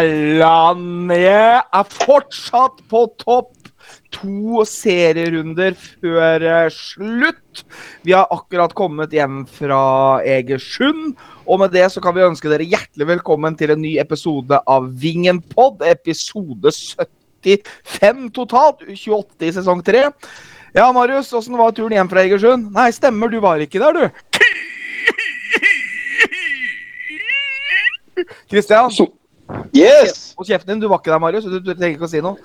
Kjælanje er fortsatt på topp. To serierunder før eh, slutt. Vi har akkurat kommet hjem fra Egersund. Og med det så kan vi ønske dere hjertelig velkommen til en ny episode av Vingenpod. Episode 75 totalt. 28 i sesong 3. Ja, Marius, åssen var turen hjem fra Egersund? Nei, stemmer, du var ikke der, du. Kristian, Yes! hold kjeften din. Du var ikke der, Marius. Du, du trenger ikke å si noe.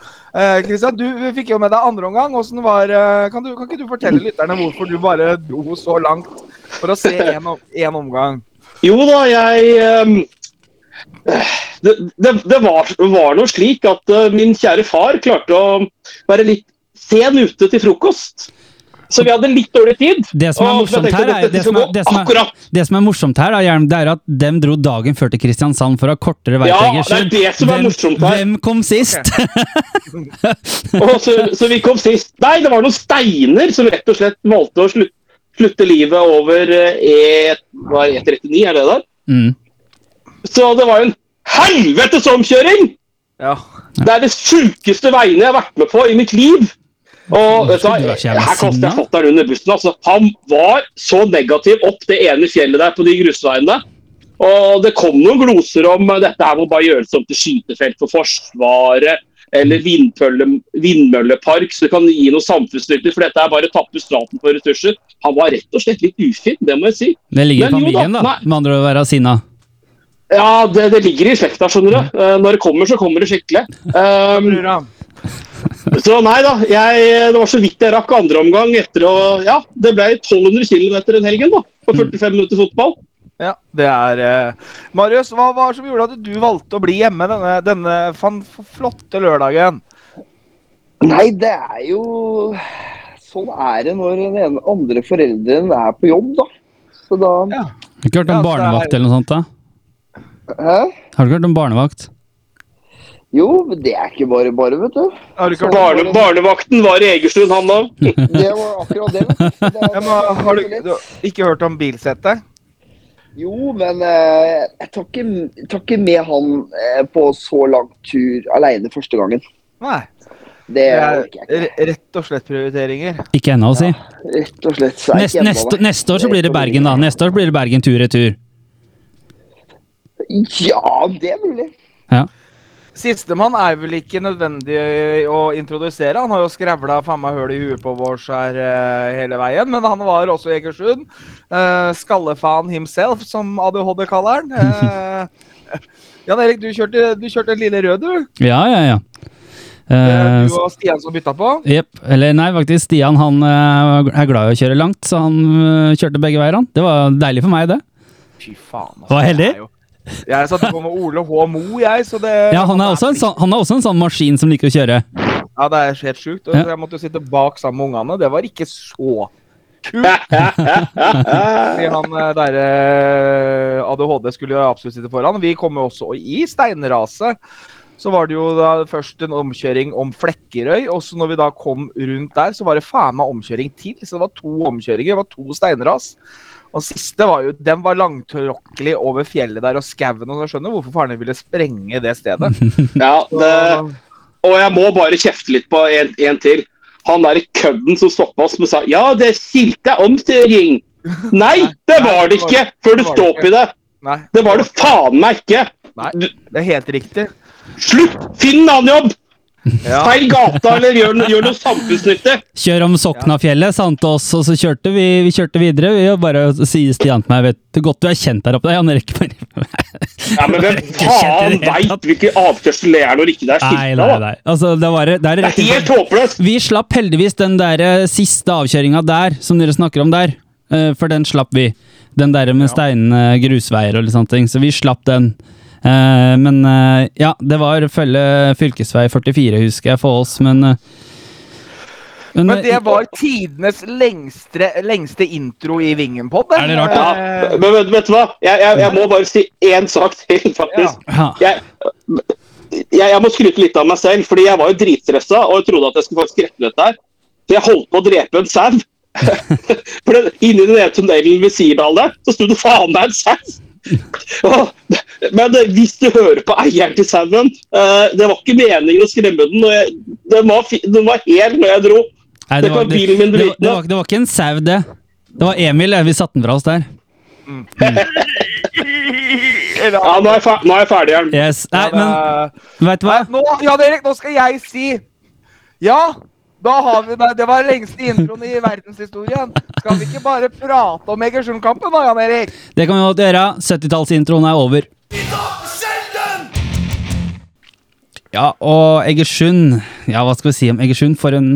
Kristian, uh, du fikk jo med deg andre omgang. Var, uh, kan, du, kan ikke du fortelle lytterne hvorfor du bare dro så langt for å se én omgang? Jo da, jeg um, det, det, det var, var noe slik at uh, min kjære far klarte å være litt sen ute til frokost. Så vi hadde litt dårlig tid. Det som er morsomt her, er, det som er, det som er, det som er morsomt her, da, Hjelm, det er at dem dro dagen før til Kristiansand for å ha kortere vei Ja, til det er Egersund. det som er Hvem-. Hvem kom sist? Og så, så vi kom sist. Nei, det var noen steiner som rett og slett valgte å slutte, slutte livet over eh, E, hva er E39, er det der? Mm. Så det var jo en helvetes omkjøring! Ja. Det er det sjukeste veiene jeg har vært med på i mitt liv. Og vet du, hva, er Her sinna. jeg fatter'n under bussen. Altså. Han var så negativ opp det ene fjellet der på de grusveiene. Og det kom noen gloser om dette her må bare gjøres om til skytefelt for Forsvaret. Eller vindmølle, vindmøllepark, så det kan gi noe samfunnsnyttig. For dette er bare å tappe staten for ressurser. Han var rett og slett litt ufin, det må jeg si. Det ligger i jo da, familien, da. Med andre ord å være sinna. Ja, det, det ligger i slekta, skjønner du. Eh, Når det kommer, så kommer det skikkelig. Um. Så nei da, jeg, det var så vidt jeg rakk andre omgang etter å Ja, det ble 1200 km en helgen, da. På 45 minutter fotball. Ja, det er eh, Marius, hva var det som gjorde at du valgte å bli hjemme denne, denne fan, flotte lørdagen? Nei, det er jo Sånn er det når den ene andre forelderen er på jobb, da. Så da Ja. Har du ikke hørt om Ja, barnevakt er- eller noe sånt? da? Hæ? Har du ikke hørt om barnevakt? Jo, men det er ikke bare bare, vet du. Har du ikke hørt Barne, barnevakten var i Egersund, han da. Det var akkurat det. det. Det ja, men, har du, du ikke hørt om bilsettet? Jo, men eh, jeg tar ikke, tar ikke med han eh, på så lang tur aleine første gangen. Nei. Det Det er ikke. rett og slett prioriteringer. Ikke ennå, si. Rett og slett. så er Neste, ikke neste, neste år så blir det Bergen, da. Neste år blir det Bergen tur-retur. Ja, det er mulig. Ja. Sistemann er vel ikke nødvendig å introdusere. Han har jo skrevla faen meg høl i huet på vårs her eh, hele veien. Men han var også i Egersund. Uh, skallefan himself, som ADHD kaller han. Eh, Jan Erik, du kjørte, du kjørte en lille rød, du. Ja, ja, ja. Eh, Eh, du og Stian som bytta på. Jepp. Eller nei, faktisk. Stian han eh, er glad i å kjøre langt, så han eh, kjørte begge veier, han. Det var deilig for meg, det. Fy faen. altså. Var heldig. Det er jo- Jeg satte på med Ole H. Mo, jeg, så det Ja, han er også en sånn, han er også en sånn maskin som liker å kjøre. Ja, det er helt sjukt. Og Ja. Jeg måtte jo sitte bak sammen med ungene. Det var ikke så kult. Fordi han eh, der eh, ADHD skulle jo absolutt sitte foran. Vi kom jo også i steinraset. Så var det jo da først en omkjøring om Flekkerøy, og så når vi da kom rundt der, så var det faen meg omkjøring til. Så det var to omkjøringer, det var to steinras. Og siste var jo, den var langtråkkelig over fjellet der og skauen, og jeg skjønner hvorfor faren din ville sprenge det stedet. Ja, det, og jeg må bare kjefte litt på en, en til. Han der kødden som stoppa oss og sa ja, det er skilte omkjøring. Nei, det var det ikke! Før du står oppi det. Det var det faen meg ikke! Nei, det er helt riktig. Slutt! Finn en annen jobb! Ja. Feil gata, eller gjør, gjør noe samfunnsnyttig. Kjør om Soknafjellet, sa han til oss, og så kjørte vi, vi kjørte videre. Vi bare sier Stian til meg, vet du godt du er kjent der oppe. Jan Erik bare Ja, men hvem faen veit hvilken avkjørsel det er når ikke det er Nei, skilt nei, nei. Altså, det var det er Det er helt håpløst! Vi slapp heldigvis den der eh, siste avkjøringa der, som dere snakker om der. Eh, For den slapp vi. Den der med steinene grusveier og litt sånne ting. Så vi slapp den. Eh, Men eh, ja, det var følge fylkesvei 44, husker jeg, for oss, men eh, Men, Men det var tidenes lengste, lengste intro i Vingenpod. Er det rart, da? Ja, men vet, vet du hva? Jeg, jeg, jeg må bare si én sak til, faktisk. ja. Jeg, jeg, jeg må skryte litt av meg selv, fordi jeg var jo dritstressa og jeg trodde at jeg skulle faktisk rette dette her. Så jeg holdt på å drepe en sau. For inni den ene tunnelen ved Sirdal der, så sto det faen meg en sau! Men hvis du hører på eieren til sauen eh, Det var ikke meningen å skremme den. Og jeg, den, var den var hel når jeg dro. Nei, det var min det, var, det, var, det var ikke en sau, det. Det var Emil. Vi satte den fra oss der. Ja, nå er jeg, fer nå er jeg ferdig, Jern. Yes. Nei, Ja, men det- vet du hva? Nei, nå, Jan Erik, nå skal jeg si Ja, da har vi det. Det var lengste introen i verdenshistorien. Skal vi ikke bare prate om Egersund-kampen da, Jan Erik? Det kan vi godt gjøre. 70-tallsintroen er over. Ja, og Egersund Ja, hva skal vi si om Egersund? For en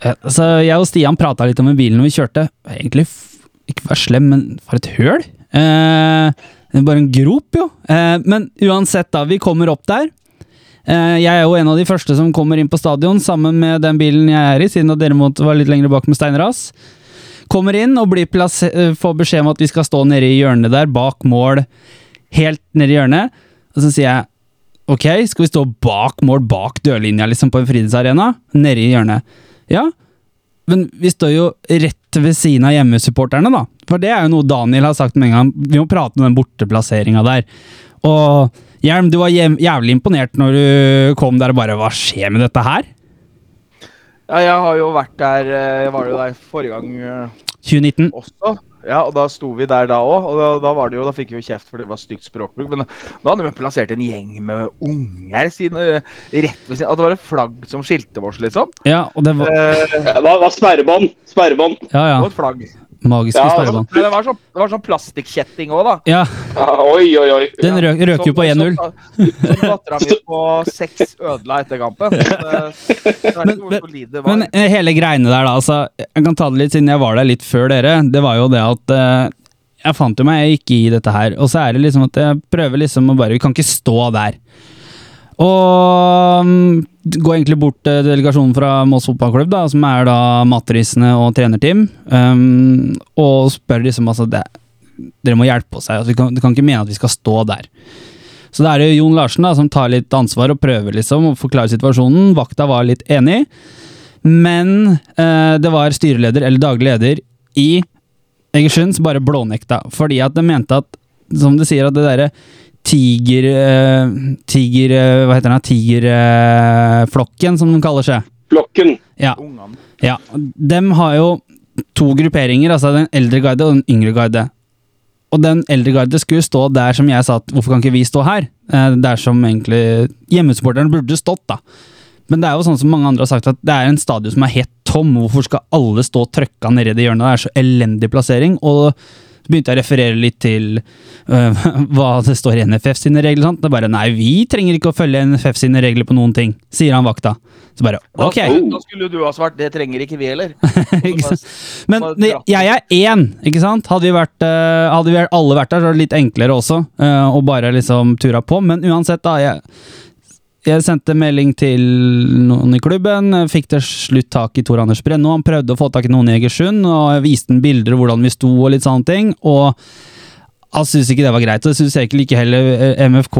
Altså, Jeg og Stian prata litt om bilen når vi kjørte. Egentlig ikke vær slem, men for et høl. Eh, bare en grop, jo. Eh, men uansett, da. Vi kommer opp der. Eh, jeg er jo en av de første som kommer inn på stadion sammen med den bilen jeg er i, siden at dere måtte være litt lenger bak med steinras. Kommer inn og eh, får beskjed om at vi skal stå nede i hjørnet der, bak mål, helt nede i hjørnet. Og så sier jeg ok, skal vi stå bak mål, bak dørlinja liksom på en fritidsarena? Nede i hjørnet. Ja, men vi står jo rett ved siden av hjemmesupporterne, da. For det er jo noe Daniel har sagt med en gang. Vi må prate om den borteplasseringa der. Og Hjelm, du var jævlig imponert når du kom der og bare Hva skjer med dette her? Ja, jeg har jo vært der eh, Jeg var jo der forrige gang eh, 2019. også. Ja, og da sto vi der da òg, og da, da var det jo, da fikk vi jo kjeft for det var stygt språkbruk. Men da hadde vi plassert en gjeng med unger siden, eh, rett ved siden At det var et flagg som skilte oss, liksom. Ja, og det var Eh, Hva var sperrebånd? Sperrebånd. Ja, ja. og et flagg. Magiske Ja, sperrebånd. Men det var sånn, det sånn plastikkjetting òg, da. Ja, Ja, oi, oi, oi. den røk, røk jo på 1-0. Som, dattera mi på seks ødela etter kampen. Men- men-. Men eh, hele greiene der, da. Altså, jeg kan ta det litt siden jeg var der litt før dere. Det var jo det at uh, jeg fant jo meg ikke i dette her. Og så er det liksom at jeg prøver liksom å bare Vi kan ikke stå der. Og um, går egentlig bort til delegasjonen fra Moss fotballklubb, da, som er da matrisene og trenerteam, um, og spør liksom altså det, Dere må hjelpe oss her. Altså, du kan ikke mene at vi skal stå der. Så det er det Jon Larsen da, som tar litt ansvar og prøver liksom å forklare situasjonen. Vakta var litt enig, men uh, det var styreleder eller daglig leder i Egersund som bare blånekta, fordi at de mente at, som de sier, at det derre tiger... eh, tiger... eh, hva heter den? Tigerflokken, som de kaller seg. Flokken. Ja. Ja, dem har jo to grupperinger, altså den eldre guide og den yngre guide. Og den eldre guide skulle stå der som jeg sa at hvorfor kan ikke vi stå her? Eh, Der som egentlig hjemmesupporterne burde stått, da. Men det er jo sånn som mange andre har sagt, at det er en stadion som er helt tom. Hvorfor skal alle stå trøkka nede i det hjørnet? Det er så elendig plassering. Og begynte jeg å referere litt til øh, hva det står i NFF sine regler. Sant? Det er bare nei, vi trenger ikke å følge NFF sine regler på noen ting, sier han vakta. Så bare ok. Da, Da skulle du ha svart det trenger ikke vi heller. Men jeg er én, ikke sant? Hadde vi, vært, eh, hadde vi alle vært der, så er det litt enklere også. eh, å bare liksom tura på. Men uansett, da. Jeg, jeg sendte melding til noen i klubben. Fikk til slutt tak i Tor Anders Brenno. Han prøvde å få tak i noen i Egersund, og jeg viste ham bilder av hvordan vi sto og litt sånne ting. Og han syntes ikke det var greit. Og det syns egentlig ikke heller eh, MFK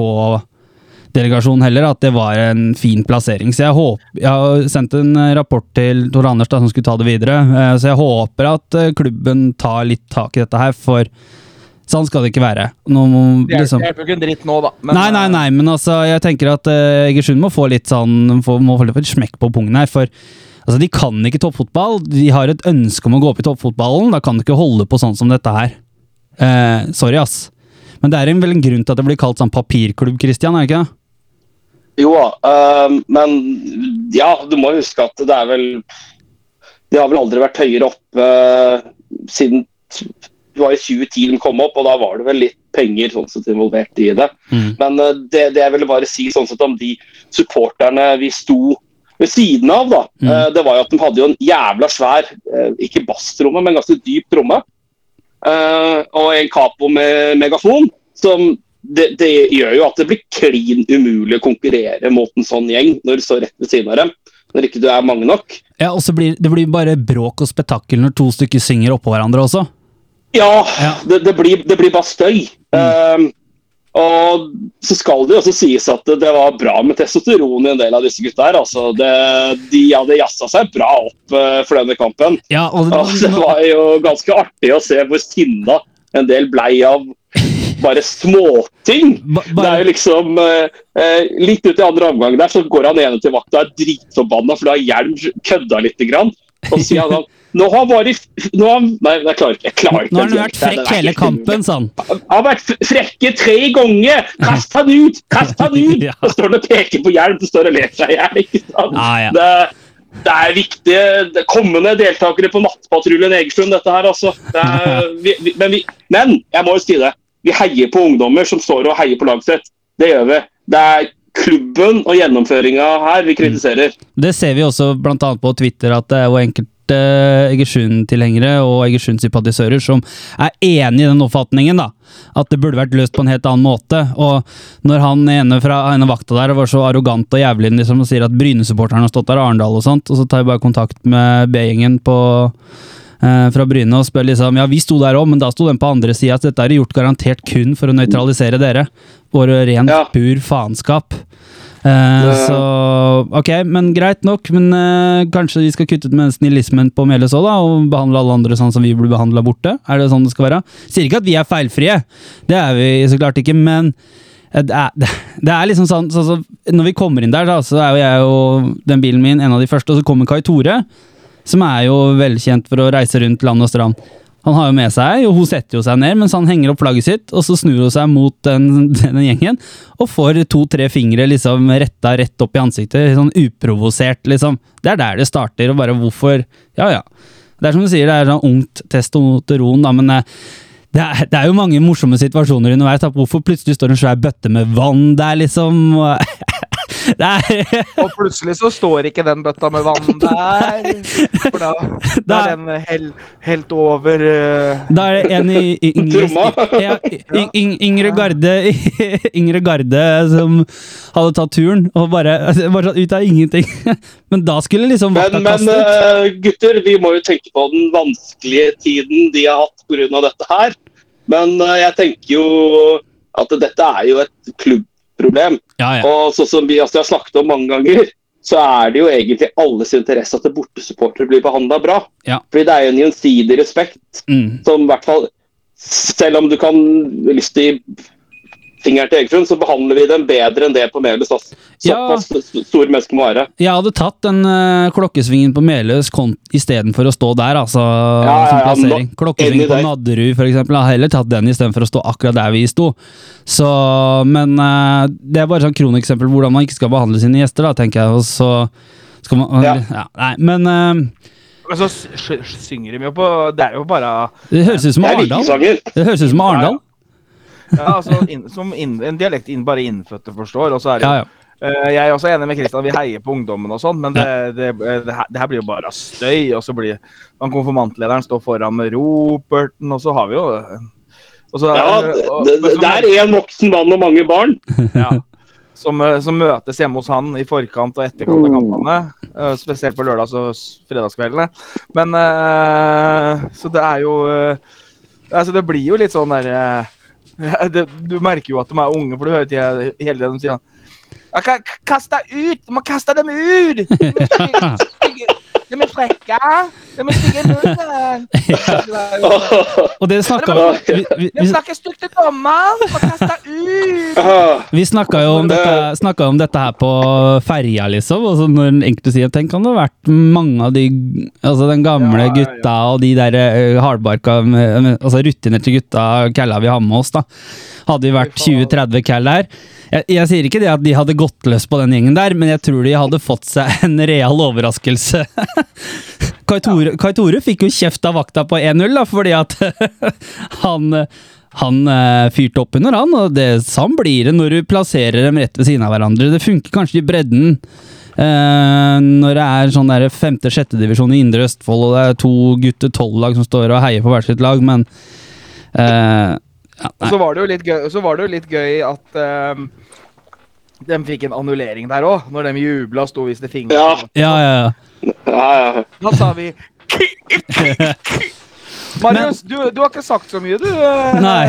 delegasjonen heller, at det var en fin plassering. Så jeg håper Jeg har sendt en rapport til Tor Anders da, som skulle ta det videre, eh, så jeg håper at eh, klubben tar litt tak i dette her, for sånn skal det ikke være. Nå liksom det hjelper jo ikke en dritt nå, da. Men, Nei, nei, eh, nei, men altså, jeg tenker at Egersund må få litt sånn få, Må få litt smekk på pungen her, for altså, de kan ikke toppfotball. De har et ønske om å gå opp i toppfotballen. Da kan de ikke holde på sånn som dette her. Uh, sorry, ass. Men det er en, vel en grunn til at det blir kalt sånn papirklubb, Christian, er det ikke det? Jo da, øhm, men ja, du må huske at det er vel De har vel aldri vært høyere oppe øh, siden det var i 2010 de kom opp, og da var det vel litt penger sånn sett involvert i det. Mm. Men uh, det, det jeg ville bare si sånn sett om de supporterne vi sto ved siden av, da, Mm. uh, det var jo at de hadde jo en jævla svær, uh, ikke basstromme, men ganske dyp tromme. og en capo med megafon, som det, det gjør jo at det blir klin umulig å konkurrere mot en sånn gjeng når du står rett ved siden av dem. når ikke du er mange nok. Ja, og så blir det blir bare bråk og spetakkel når to stykker synger oppå hverandre også. Ja, Ja. Det, det, blir, det blir bare støy. Um, og så skal det jo også sies at det, det var bra med testosteron i en del av disse gutta her. Altså, det, de hadde jazza seg bra opp uh, for denne kampen. Ja, og, Og det var jo ganske artig å se hvor sinna en del blei av bare småting. Ba- Det er jo liksom eh, eh, Litt ut i andre omgang der så går han ene til vakta og er dritforbanna for det har Hjelm kødda lite grann. Og sier han sånn Nå har han vært Nå har han Nei, jeg klarer ikke. Jeg klarer ikke nå har han vært frekk hele kampen, sa han. Han har vært frekke tre ganger! Kast han ut! Kast han ut! Ja. Og står han og peker på Hjelm, så står og ler seg i hjel. Ja, ja. Det, det er viktige det er kommende deltakere på Nattpatruljen Egersund, dette her, altså. Det er, vi, vi, men, vi, men jeg må jo si det. Vi heier på ungdommer som står og heier på laget sitt. Det gjør vi. Det er klubben og gjennomføringa her vi kritiserer. Det ser vi også annet på Twitter, at det er jo enkelte Egersund-tilhengere og Egersund-sympatisører som er enig i den oppfatningen, da. At det burde vært løst på en helt annen måte. Og når han ene fra ene vakta der var så arrogant og jævlig liksom, og sier at Bryne-supporterne har stått der, Arendal og sånt, og så tar vi bare kontakt med B-gjengen på fra Bryne og spør liksom Ja, vi sto der òg, men da sto den på andre sida at dette er gjort garantert kun for å nøytralisere dere. Og rent Ja. pur faenskap. Eh, så ok, men greit nok. Men eh, kanskje vi skal kutte ut med snillismen på Meløs òg, da? Og behandle alle andre sånn som vi blir behandla borte? Er det sånn det skal være? Sier ikke at vi er feilfrie, det er vi så klart ikke, men eh, det er, det er liksom sånn så, så, Når vi kommer inn der, da, så er jo jeg og den bilen min en av de første, og så kommer Kai Tore, som er jo velkjent for å reise rundt land og strand. Han har jo med seg, og hun setter jo seg ned mens han henger opp flagget sitt, og så snur hun seg mot den, denne gjengen og får to-tre fingre liksom retta rett opp i ansiktet, sånn uprovosert, liksom. Det er der det starter, og bare hvorfor Ja, ja. Det er som du sier, det er sånn ungt testosteron, da, men eh, det er, det er jo mange morsomme situasjoner underveis. Hvorfor plutselig står en svær bøtte med vann der, liksom? og- er Og plutselig så står ikke den bøtta med vann der. For da, da er den hel, helt over uh... Da er det en i i- Ingrid, ja, i- Ing- Yngre Garde Yngre Garde som hadde tatt turen, og bare, bare sånn ut av ingenting. Men da skulle liksom Men, men kastet. eh, gutter, vi må jo tenke på den vanskelige tiden de har hatt pga. dette her. Men eh, jeg tenker jo at dette er jo et klubbproblem. Ja, ja. Og sånn som vi altså, har snakket om mange ganger, så er det jo egentlig alles interesse at bortesupportere blir behandla bra. Ja. Fordi det er jo en gjensidig respekt Mm. som i hvert fall Selv om du kan lyst til fingeren til Egersund, så behandler vi dem bedre enn det på Meløs. Såpass Ja. Store mennesker må være. Jeg hadde tatt den uh, klokkesvingen på Meløs istedenfor å stå der, altså. ja, som ja, plassering. nå- Klokkesvingen på der. Nadderud, for eksempel. Jeg har heller tatt den istedenfor å stå akkurat der vi sto. Så, men uh, det er bare sånn kroneksempel hvordan man ikke skal behandle sine gjester, da, tenker jeg. Og så skal man Ja. ja, Nei, men uh, Men så synger de jo på Det er jo bare det høres ut som Arendal. Det høres ut som Arendal. Ja, altså, in, som in, en dialekt in, bare innfødte forstår. Og så er det, Ja, ja. Uh, jeg er også enig med Kristian, vi heier på ungdommen og sånn, men det, det, det, her, det her blir jo bare støy. Og så blir han konfirmantlederen står foran med roperten, og så har vi jo og så, Ja, det, er én voksen mann og mange barn. ja, som, eh, som møtes hjemme hos han i forkant og etterkant av kampene. Uh, Spesielt på lørdags- og fredagskveldene. Men uh, Så det er jo eh, Altså, det blir jo litt sånn derre det, Du merker jo at de er unge, for du hører til hele tiden de sier Jeg kan Kast deg ut! Du må kaste dem ut! De er frekke! De er stygge i munnen! Og det snakka vi, vi, vi, snakker stygt til dommer! Må kaste ut! Vi snakka jo om dette, om dette her på ferja, liksom. Og så når enkelte sier Tenk om det har vært mange av de Altså den gamle Ja, ja, ja. gutta og de der uh, hardbarka Altså rutinerte gutta kalla vi har med oss, da. Hadde vi vært 20-30 kall der. Jeg, jeg sier ikke det at de hadde gått løs på den gjengen der, men jeg tror de hadde fått seg en real overraskelse. Kai Tore, Kai Tore fikk jo kjeft av vakta på 1-0, da, fordi at han han eh, fyrte opp under han, og det sånn blir det når du plasserer dem rett ved siden av hverandre. Det funker kanskje i bredden eh, når det er sånn der femte-sjette divisjon i Indre Østfold, og det er to gutter tolv-lag som står og heier på hvert sitt lag, men eh, ja, Og så var det jo litt gøy, så var det jo litt gøy at um, De fikk en annullering der òg, når de jubla og sto og viste fingre. Ja. Ja, ja, ja. Da sa vi Marius, du, du har ikke sagt så mye, du. eh, Nei.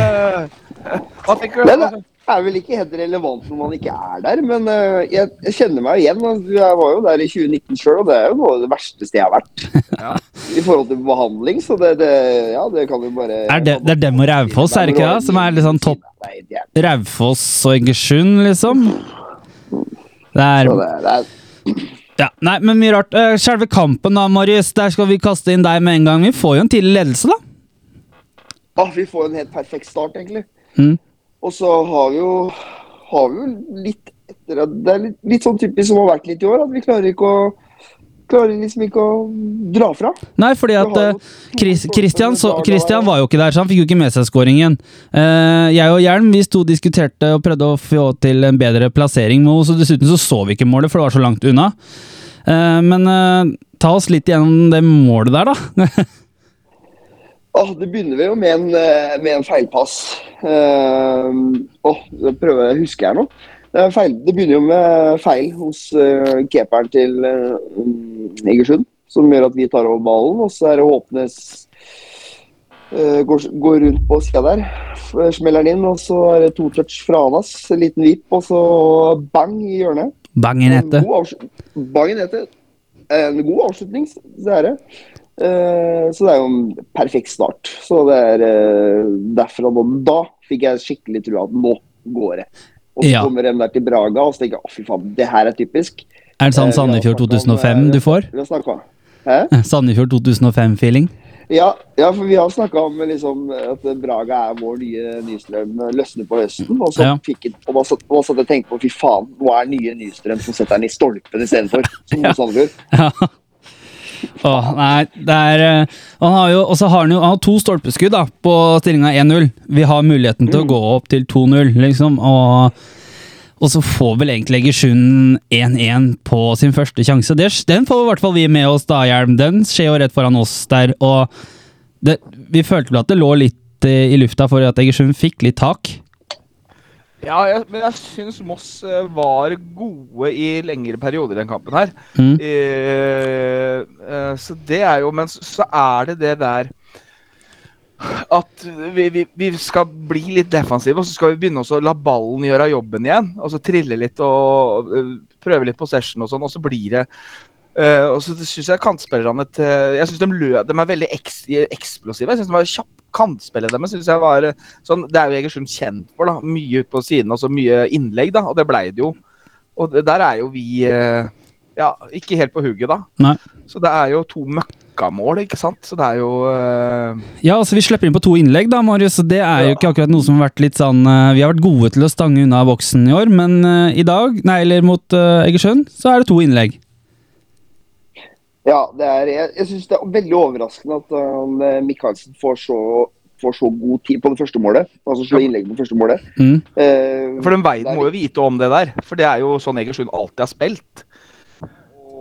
Hva tenker Men du? Er vel ikke helt relevant når man ikke er der, men eh, jeg, jeg kjenner meg igjen. altså, Jeg var jo der i 2019 sjøl, og det er jo noe av det verste stedet jeg har vært. Ja. I forhold til behandling, så det, det Ja, det kan vi bare Er det, det er dem og Raufoss, er det ikke det? Som er litt sånn topp. Raufoss og Egersund, liksom? Det er Så det, det er Ja, nei, men mye rart. Eh, Selve kampen da, Marius, der skal vi kaste inn deg med en gang. Vi får jo en tidlig ledelse, da. ah, Vi får en helt perfekt start, egentlig. Mm. Og så har vi jo har vi jo litt etter at Det er litt, litt sånn typisk som har vært litt i år, at vi klarer ikke å Klarer liksom ikke å dra fra. Nei, fordi at jo eh, Chris, Christian, så, Christian var jo ikke der, så han fikk jo ikke med seg skåringen. Uh, jeg og Hjelm vi sto og diskuterte og prøvde å få til en bedre plassering, med også, dessuten så så vi ikke målet, for det var så langt unna. Uh, men eh, ta oss litt gjennom det målet der, da. Åh, det begynner vi jo med en, eh, med en feilpass. Uh, oh, prøver jeg huske her nå. Det, feil, det begynner jo med feil hos uh, keeperen til uh, Egersund, som gjør at vi tar over ballen. Og så er det Håpnes uh, går, går rundt på sida der, smeller den inn. Og så er det to touch fra Anas, en liten vipp, og så bang i hjørnet. Bang i nettet. En god Bang i nettet. En god avslutning, det er det. Eh, så det er jo en perfekt start. Så det er eh, derfra nå Da fikk jeg skikkelig trua at nå går det. Og så Ja. kommer de der til Braga, og så tenker jeg fy faen, det her er typisk. Er det sånn Eh, Sandefjord snakket om, 2005 eh, du får? Vi har snakket. Hæ? Sandefjord 2005-feeling? Ja, ja, for vi har snakka om liksom, at Braga er vår nye Nystrøm. Løsner på høsten. Og så Ja. fikk jeg, og da satt da satt jeg og tenkte på fy faen, nå er nye Nystrøm som setter den i stolpen istedenfor. Som Ja. Sandefjord. Ja. Åh, nei, det er eh, Han har jo, og så har han jo han har to stolpeskudd da, på stillinga 1-0. Vi har muligheten til å gå opp til 2-0, liksom. Og, og så får vel egentlig Egersund 1-1 på sin første sjanse. Den får i hvert fall vi med oss, da, Hjelm. Den skjer jo rett foran oss der. Og det, vi følte vel at det lå litt eh, i lufta for at Egersund fikk litt tak. Ja, jeg, men jeg syns Moss eh, var gode i lengre perioder i den kampen her. Mm. Eh, eh, så det er jo Men så, er det det der at vi, vi, vi skal bli litt defensive, og så skal vi begynne å la ballen gjøre jobben igjen. Og så trille litt og eh, prøve litt possession og sånn, og så blir det eh, og så syns jeg kantspillerne til Jeg syns de, lø- de er veldig eks, eksplosive. Jeg synes de var kjapp Kantspillet deres synes jeg var eh, sånn Det er jo Egersund kjent for. da Mye ut på siden, altså mye innlegg, da, og det blei det jo. Og det, der er jo vi eh, ja, ikke helt på hugget, da. Nei. Så det er jo to møkkamål, ikke sant. Så det er jo uh... Ja, altså Vi slipper inn på to innlegg, da, Marius. og Det er jo ikke akkurat noe som har vært litt sånn uh, Vi har vært gode til å stange unna boksen i år, men uh, i dag, nei, eller mot Egersund, så er det to innlegg. Ja, det er, jeg, jeg syns det er veldig overraskende at uh, Michaelsen får så, får så god tid på det første målet. Altså slå innlegg på det første målet. Mm. Uh, For den veien er må jo vite om det der. For det er jo sånn Egersund alltid har spilt.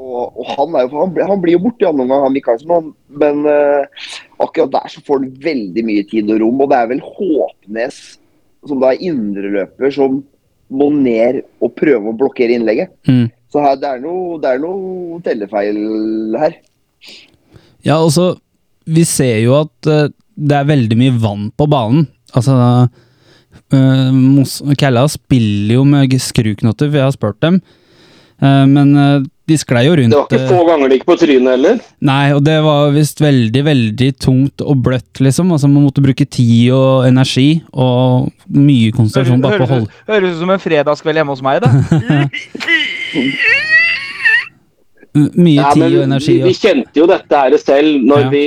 Og, og han, er jo, han, blir- han blir jo borte i andre omgang, han Michaelsen. Han, men uh, akkurat der så får han veldig mye tid og rom. Og det er vel Håpnes, som da er indreløper, som må ned og prøve å blokkere innlegget. Mm. Så her, det er noe, det er noe tellefeil her. Ja, altså Vi ser jo at uh, det er veldig mye vann på banen. Altså uh, Mos Kalla spiller jo med skruknotter, for jeg har spurt dem. Uh, men eh, de sklei jo rundt Det var ikke eh, få ganger de gikk på trynet heller. Nei, og det var visst veldig, veldig tungt og bløtt, liksom. Altså Man måtte bruke tid og energi og mye konsentrasjon bare på å holde Høres- Høres ut som en fredagskveld hjemme hos meg, da. Mye Ja, tid og energi. vi, vi kjente jo dette her selv når Ja. vi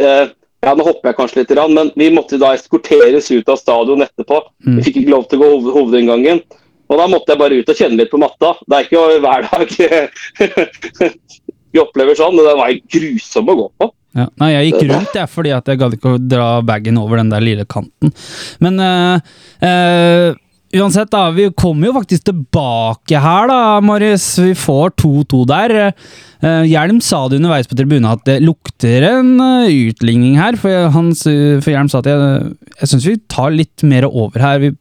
eh, ja, Nå hopper jeg kanskje litt, men vi måtte da eskorteres ut av stadion etterpå. Mm. Vi fikk ikke lov til å gå hoved, hovedinngangen. Og da måtte jeg bare ut og kjenne litt på matta. Det er ikke hver dag vi opplever sånn, men den var grusom å gå på. ja. Nei, jeg gikk rundt, jeg, fordi at jeg gadd ikke å dra bagen over den der lille kanten. Men øh, eh, uansett, da. Vi kommer jo faktisk tilbake her, da, Marius. Vi får 2-2 der. Eh, Hjelm sa det underveis på tribunen at det lukter en eh, utligning her. For, han, for Hjelm sa at jeg, jeg syns vi tar litt mer over her. Vi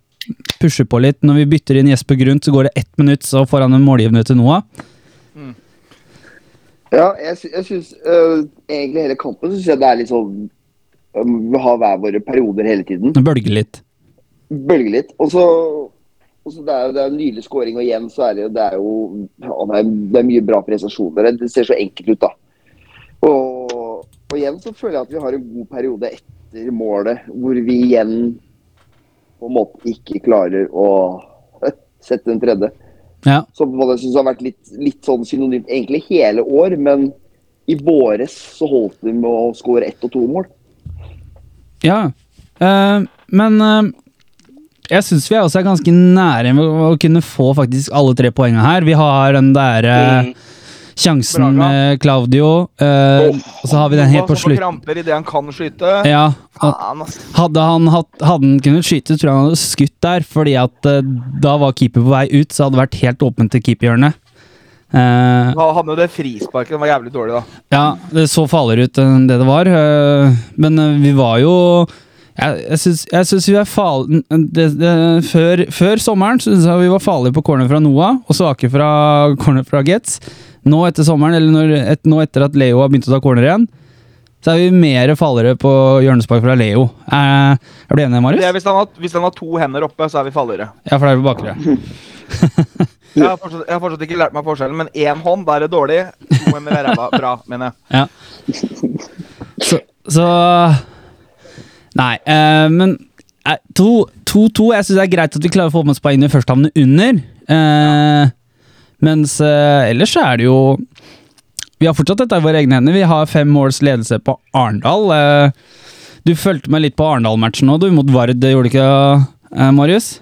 pusher på litt. Når vi bytter inn Jesper Grundt, så går det ett minutt, så får han en målgivende til Noah. Ja, jeg, sy jeg syns øh, egentlig hele kampen syns jeg det er litt sånn Vi har hver våre perioder hele tiden. Det bølger litt. Bølger litt. Og så, det er det er en nydelig scoring, og igjen så er det, det er jo det, er, det er mye bra prestasjoner. Det ser så enkelt ut, da. Og, og igjen så føler jeg at vi har en god periode etter målet, hvor vi igjen på en måte ikke klarer å sette en tredje. Ja. Som jeg synes har vært litt, litt sånn synonymt egentlig hele år, men i våres så holdt vi med å skåre ett og to mål. Ja, uh, men eh, jeg syns vi også er ganske nære med å kunne få faktisk alle tre poengene her. Vi har den der eh, Mm. sjansen Braga. med Claudio, eh, og så har vi den helt på slutt. kramper idet han kan skyte. Ja, hadde han, hatt, hadde han kunnet skyte, tror jeg han hadde skutt der, fordi at eh, da var keeper på vei ut, så hadde det vært helt åpent til keeperhjørnet. Uh, Han hadde jo det frisparket, den var jævlig dårlig, da. Ja, det så farligere ut enn det det var. Uh, Men uh, vi var jo Jeg, jeg, syns, vi er farlige før, før sommeren syns jeg vi var farlige på corner fra Noah og svake fra corner fra Getz. Nå etter sommeren, eller når, et, nå etter at Leo har begynt å ta corner igjen, så er vi mer farligere på hjørnespark fra Leo. Er, er du enig, Det Marius? hvis, han har, hvis han har to hender oppe, så er vi farligere. Ja, for det er på bakre. Jeg har, fortsatt, jeg har fortsatt ikke lært meg forskjellen, men én hånd, da er det dårlig. To hender er ræva. Bra, mener jeg. Ja. Så, så Nei, uh, men 2-2 Jeg syns det er greit at vi klarer å få med oss poengene i havne under. Eh, Mens uh, ellers er det jo Vi har fortsatt dette i våre egne hender. Vi har fem måls ledelse på Arendal. Eh, du fulgte med litt på Arendal-matchen nå, du, mot Vard, gjorde du ikke eh, Marius?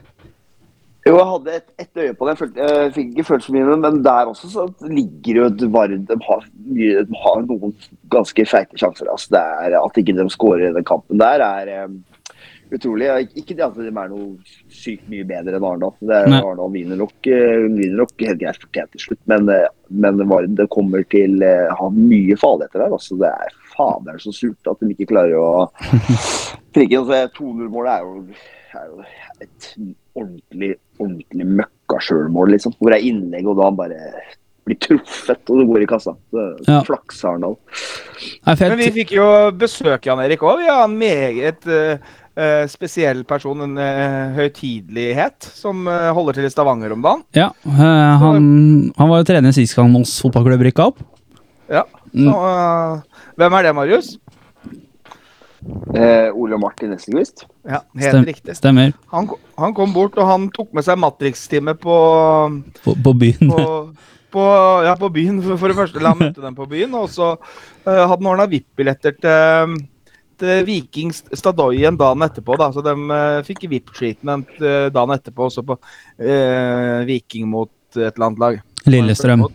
Jo, jeg hadde et, et øye på det. Jeg, følte, jeg fikk ikke følelsen min, men der også så ligger jo et Vard De har, de har noen ganske feite sjanser. Altså. Det er, at ikke de skårer i den kampen der, er eh, utrolig. Ikke det at de er noe sykt mye bedre enn Arendal. Arendal vinner nok, eh, vinner nok helt greit fortjent til slutt, men, eh, men Vard det kommer til å ha mye farligheter der. Altså. Det er fader så surt at de ikke klarer å prikke. Altså, 2-0-målet er jo, er jo et ordentlig, ordentlig møkkasjølmål, liksom. Hvor det er innlegg, og da han bare blir truffet, og det går i kassa. Er Ja. Flaks Arendal. Men vi fikk jo besøk, Jan Erik, òg. Vi har en meget eh, eh, spesiell person, en uh, høytidelighet, som uh, holder til i Stavanger om dagen. ja, eh, han, han var jo trener sist gang Moss fotballklubb rykka opp. Ja. Mm. Så, hvem er det, Marius? Eh, Ole Martin Nesselquist. Ja, helt Stem- riktig. Stemmer. Han, han kom bort, og han tok med seg Matrix-time på, På, på byen. på, på, ja, på byen. For, for det første, La han møte dem på byen, og så hadde han ordna VIP-billetter til, til Viking Stadoyen dagen etterpå. Da. Så de eh, fikk VIP-treatment eh, dagen etterpå, også på eh, Viking mot et eller annet lag. Lillestrøm.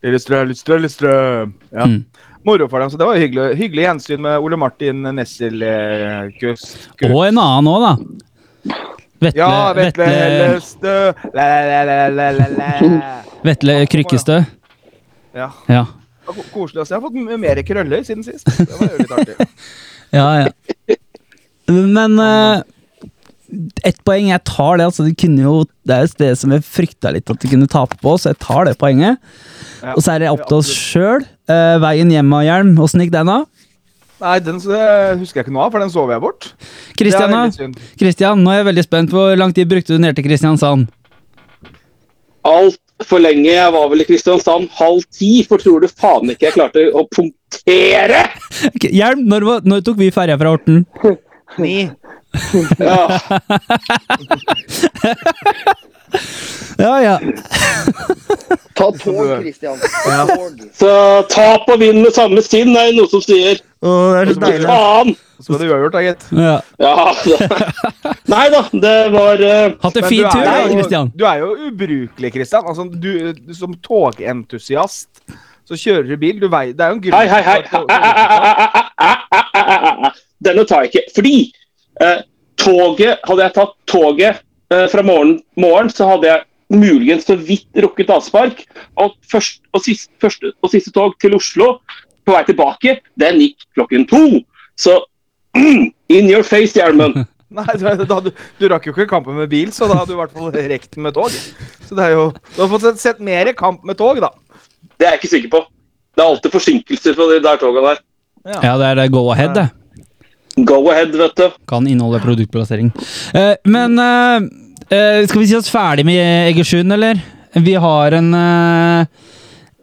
Lillestrøm, Lillestrøm, Lillestrøm. Ja. Mm. Moro for dem, så det var hyggelig, hyggelig gjensyn med Ole Martin Nessel eh, Kust. Og en annen òg, da. Vetle, Ja, Vetle Vetle, Hellestø la, la, la, la, la, la. Vetle Krykkestø. Ja. Ja. Koselig å se. Jeg har fått mer krøller siden sist. Det var jo litt artig. ja, ja. Men uh, ett poeng, jeg tar det. altså de kunne jo, Det er jo det som jeg frykta litt at de kunne tape på, så jeg tar det poenget. Ja. Og så er det opp til oss sjøl. veien hjem av hjelm, åssen gikk den, da? Nei, den eh, husker jeg ikke noe av, for den sov jeg bort. Kristian. Kristian, nå er jeg veldig spent. Hvor lang tid brukte du ned til Kristiansand? Altfor lenge. Jeg var vel i Kristiansand halv ti, for tror du faen ikke jeg klarte å punktere? Okay, Hjelm, når, var- når tok vi ferja fra Horten? Ni. Ja. Ja, ja. Ta tog, Kristian. Ta tog. Så tap og vinn med samme sinn, er noe som sier. Å, det er så deilig. Faen! Så ble det uavgjort, da, gitt. Ja. Ja. Nei da, det var eh, Hatt en Men fin du er tur, da, jo- Kristian. Du er jo ubrukelig, Kristian. Altså, du, du, som togentusiast så kjører du bil. Du vei, det er jo en grunn Hei, hei, hei. til at- Denne tar jeg ikke. Fordi eh, toget Hadde jeg tatt toget eh, fra morgen, morgen, så hadde jeg muligens så vidt rukket avspark. Og, først, og, sist, første og siste tog til Oslo på vei tilbake, den gikk klokken to. Så mm, in your face, Gjermund. Nei, du, da, du, du rakk jo ikke kampen med bil, så da hadde du i hvert fall rekt den med tog. Så det er jo Du har fått sett, sett mer kamp med tog, da. Det er jeg ikke sikker på. Det er alltid forsinkelser på de der togene der. Ja, det er go ahead, det. Go ahead, vet du. Kan inneholde produktplassering. Eh, men eh, eh, skal vi si oss ferdig med Egersund, eller? Vi har en eh,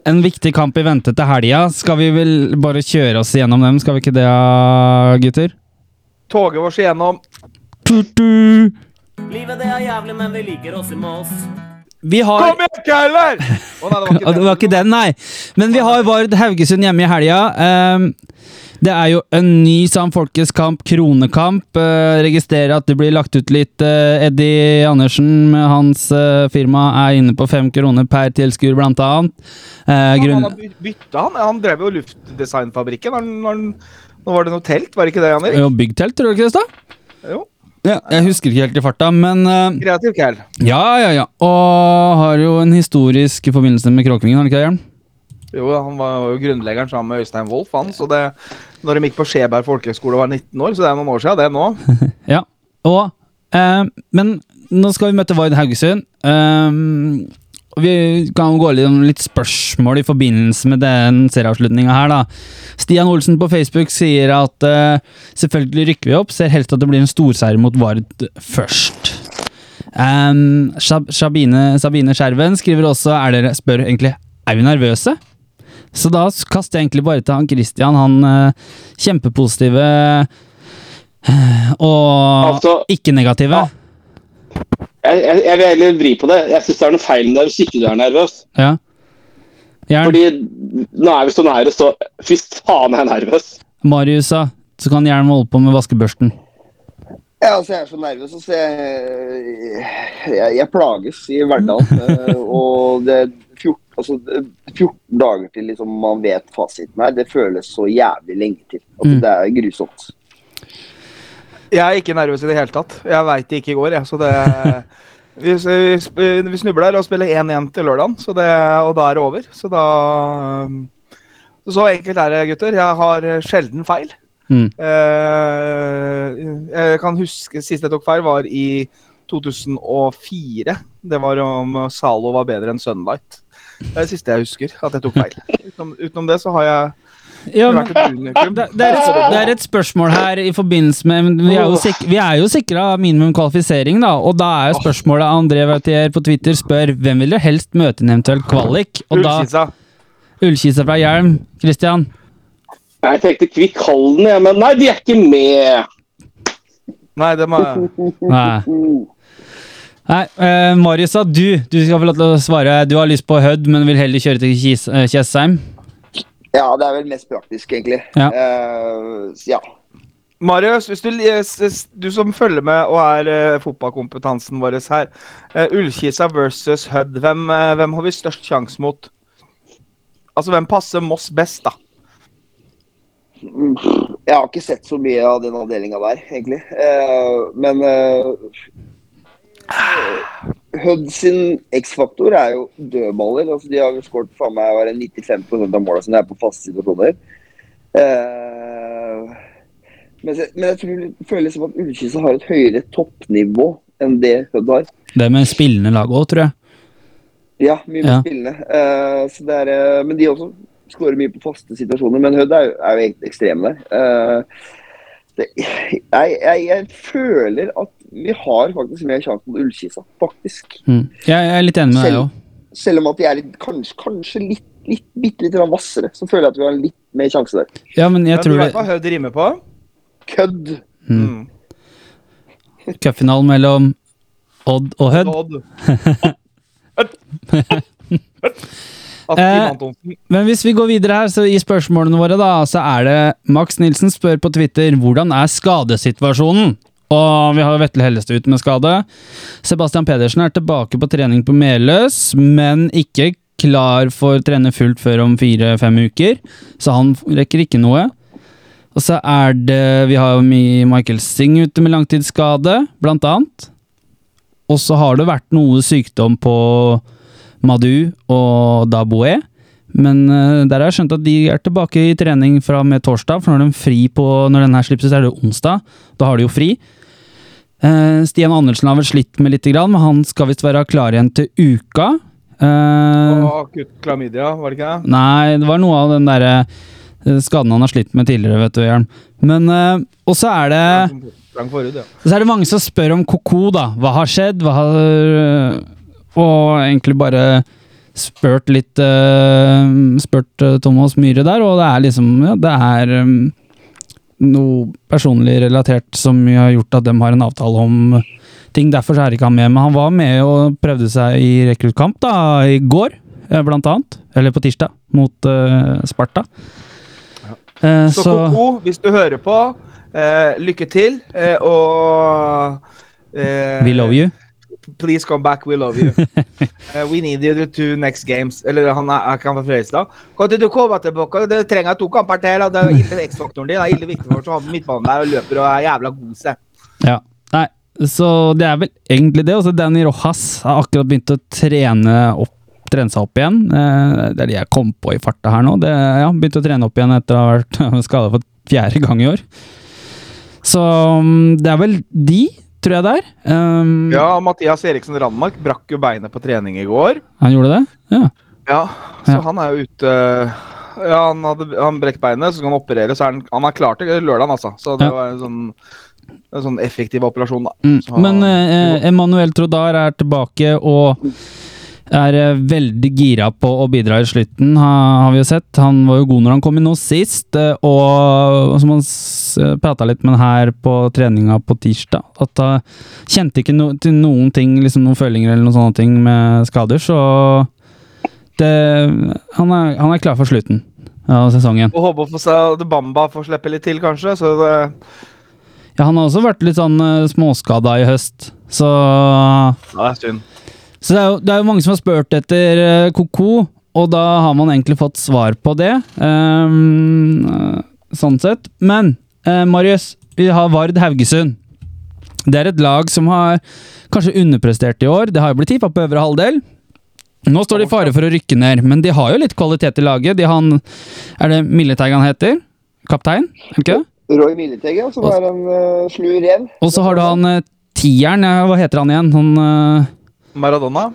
en viktig kamp i vente til helga. Skal vi vel bare kjøre oss gjennom dem, skal vi ikke det, gutter? Toget vårt igjennom. Tu-tu. Livet det er jævlig, men vi liker oss i Moss. Vi har Kom igjen, Keiler! Nei, Det var ikke den, nei. Men vi har Vard Haugesund hjemme i helga. Ehm, det er jo en ny Sam Folkets kamp, kronekamp. Uh, registrerer at det blir lagt ut litt uh, Eddie Andersen med hans eh, firma er inne på fem kroner per tilskuer, blant annet. Eh, Han, grunn- han har by- bytta, han. Han drev jo Luftdesignfabrikken. Nå var det noe telt, var det ikke det, Jan Erik? Jo, Byggtelt, tror du ikke det Stad? Jo. Ja, jeg husker ikke helt i farta, men eh, Kreativ Keil. ja, ja, ja. Og har jo en historisk forbindelse med Kråkvingen, har han ikke det? Jørn? Jo, han var jo grunnleggeren sammen med Øystein Wolff, han. Så det, når de gikk på Skjeberg folkehøgskole og var 19 år, så det er noen år siden, det nå. Ja. Og eh, Men nå skal vi møte Vard Haugesund. Ehm, vi kan gå litt om litt spørsmål i forbindelse med den serieavslutninga her, da. Stian Olsen på Facebook sier at eh, selvfølgelig rykker vi opp, ser helst at det blir en storseier mot Vard først. Um, Shab Sabine, Sabine Skjerven skriver også er dere, spør egentlig er vi nervøse. Så da kaster jeg egentlig bare til han Christian, han eh, kjempepositive eh, og Altså, ikke negative. jeg, jeg, jeg vil heller vri på det. Jeg syns det er noe feil med deg hvis ikke du er nervøs. Ja. Jern, Fordi nå er vi så nære, så fy faen, jeg er nervøs. Marius, da. Så kan Jern holde på med vaskebørsten. Ja, altså Jeg er så nervøs. Altså, jeg, jeg, jeg plages i hverdagen. eh, og det 14, altså, er 14 dager til liksom, man vet fasiten her, det føles så jævlig lenge til. Altså, Mm. Det er grusomt. Jeg er ikke nervøs i det hele tatt. Jeg veit det ikke i går, jeg. Så det Vi, vi, vi snubler og spiller 1-1 til lørdagen, så det, og da er det over. Så da Så enkelt er det, gutter. Jeg har sjelden feil. Mm. Eh, jeg kan huske Sist jeg tok feil, var i 2004. Det var om Zalo var bedre enn Sunlight. Det er det siste jeg husker at jeg tok feil. Utenom, utenom det så har jeg Ja, men, vært et unikum. det, det, er et, det er et spørsmål her i forbindelse med Vi er jo, sik vi er jo sikra minimum kvalifisering, da. Og da er jo spørsmålet André Vautier på Twitter spør hvem vil du helst møte i en eventuell kvalik? Og da Ullkisa. Ullkisa fra Hjelm. Christian? Jeg tenkte Kvikk Halden, jeg, men nei, de er ikke med. Nei, det må jeg Nei. Nei, uh, Marius, sa du, du skal få lov til å svare. Du har lyst på Hødd, men vil heller kjøre til Kis- eh, Tjessheim. Ja, det er vel mest praktisk, egentlig. Ja. Uh, ja. Marius, hvis du, du som følger med og er uh, fotballkompetansen vår her. Uh, Ullkisa versus Hødd, hvem, uh, hvem har vi størst sjanse mot? Altså, hvem passer Moss best, da? Mm, Jeg har ikke sett så mye av den avdelinga der, egentlig. Eh, men uh, Hødd sin X-faktor er jo dødballer. Altså, de har jo skåret faen meg var 95 av måla sine er på faste situasjoner. Eh, men, jeg, men jeg tror, føler liksom at Ullkisa har et høyere toppnivå enn det Hødd har. Det med spillende lag òg, tror jeg. Ja, mye mer Ja. spillende. Eh, så det er, eh, men de også skårer mye på faste situasjoner. Men Hødd er, er jo egentlig ekstreme der. Eh, det, jeg, jeg, jeg føler at vi har faktisk mer sjanse mot Ullkisa, faktisk. Mm. Jeg, er litt enig med deg òg. Selv om at de er litt, kanskje, kanskje litt, litt, bitte litt grann hvassere, så føler jeg at vi har litt mer sjanse der. Ja, men jeg Men du tror vet hva det Hødd rimer på? Kødd! mm. Mm. Cupfinalen mellom Odd og Hødd. Odd. Odd. Antonsen Men hvis vi går videre her, så i spørsmålene våre, da, så er det Max Nilsen spør på Twitter hvordan er skadesituasjonen? Og vi har Vetle Hellestad ute med skade. Sebastian Pedersen er tilbake på trening på Meløs, men ikke klar for å trene fullt før om fire-fem uker, så han rekker ikke noe. Og så er det Vi har Mi- Michael Singh ute med langtidsskade, blant annet. Og så har det vært noe sykdom på Madu og Daboe. Men eh, der har jeg skjønt at de er tilbake i trening fra med torsdag, for når de fri på Når denne slippes, er det onsdag. Da har de jo fri. Uh, Stian Andersen har vel slitt med litt, men han skal visst være klar igjen til uka. Uh, Og akutt klamydia, var det ikke det? Nei, det var noe av den derre uh, skaden han har slitt med tidligere, vet du, Hjelm. Men uh, Og så er det Frank ja. så er det mange som spør om Koko, da. Hva har skjedd? Hva har Og egentlig bare spurt litt øh, Spurt øh, Thomas Myhre der, og det er liksom Ja, det er øhm, noe personlig relatert som har gjort at de har en avtale om ting. Derfor så er ikke han med. Men han var med og prøvde seg i rekruttkamp i går, eh, blant annet. Eller på tirsdag, mot uh, Sparta. Eh, Så Koko, hvis du hører på, eh, lykke til. Eh, og eh, We love you. Please come back, we love you. Uh, we need you to next games. Eller han er, kan fra Fredrikstad. Kan du komme tilbake? Det trenger to kamper til. Det er ille X-faktoren din. Det er ille viktig for oss å ha midtbanen der og løper og er jævla god seg. Ja. Nei, så det er vel egentlig det. Også Danny Rojas har akkurat begynt å trene, opp, trene seg opp igjen. Eh, Det er det jeg kom på i farta her nå. Det, ja, Begynte å trene opp igjen etter å ha vært skada for fjerde gang i år. Så mm, det er vel de, tror jeg det er. Um, Ja, Mathias Eriksen Randmark brakk jo beinet på trening i går. Han gjorde det? Ja. Ja, så Ja. han er jo ute Ja, han, hadde, han brekk beinet, så skal han operere. Så er han, han er klar til lørdag, altså. Så det Ja. var en sånn, en sånn effektiv operasjon, da. Mm. Men eh, Emanuel Trodar er tilbake og er eh, veldig gira på å bidra i slutten, har vi jo sett. Han var jo god når han kom inn nå sist, eh, og som han prata litt med her på treninga på tirsdag, at han kjente ikke no, til noen ting, liksom noen følinger eller noen sånne ting med skader, så det, han, er, han er klar for slutten av sesongen. Og håper på seg Bamba får slippe litt til, kanskje. Så det, Ja, han har også vært litt sånn uh, småskada i høst, så ja, det er synd. Så det er, jo, det er jo mange som har spurt etter uh, Koko, og da har man egentlig fått svar på det. eh, sånn sett. Men uh, Marius, vi har Vard Haugesund. Det er et lag som har kanskje underprestert i år. Det har jo blitt tippa på øvre halvdel. Nå står de i fare for å rykke ned, men de har jo litt kvalitet i laget. De har han, Er det Milleteg han heter? Kaptein? Er det ikke det? Roy Milleteg, ja, som er en uh, slu rev. Og så har du han uh, tieren, ja, hva heter han igjen? Han eh, Maradona?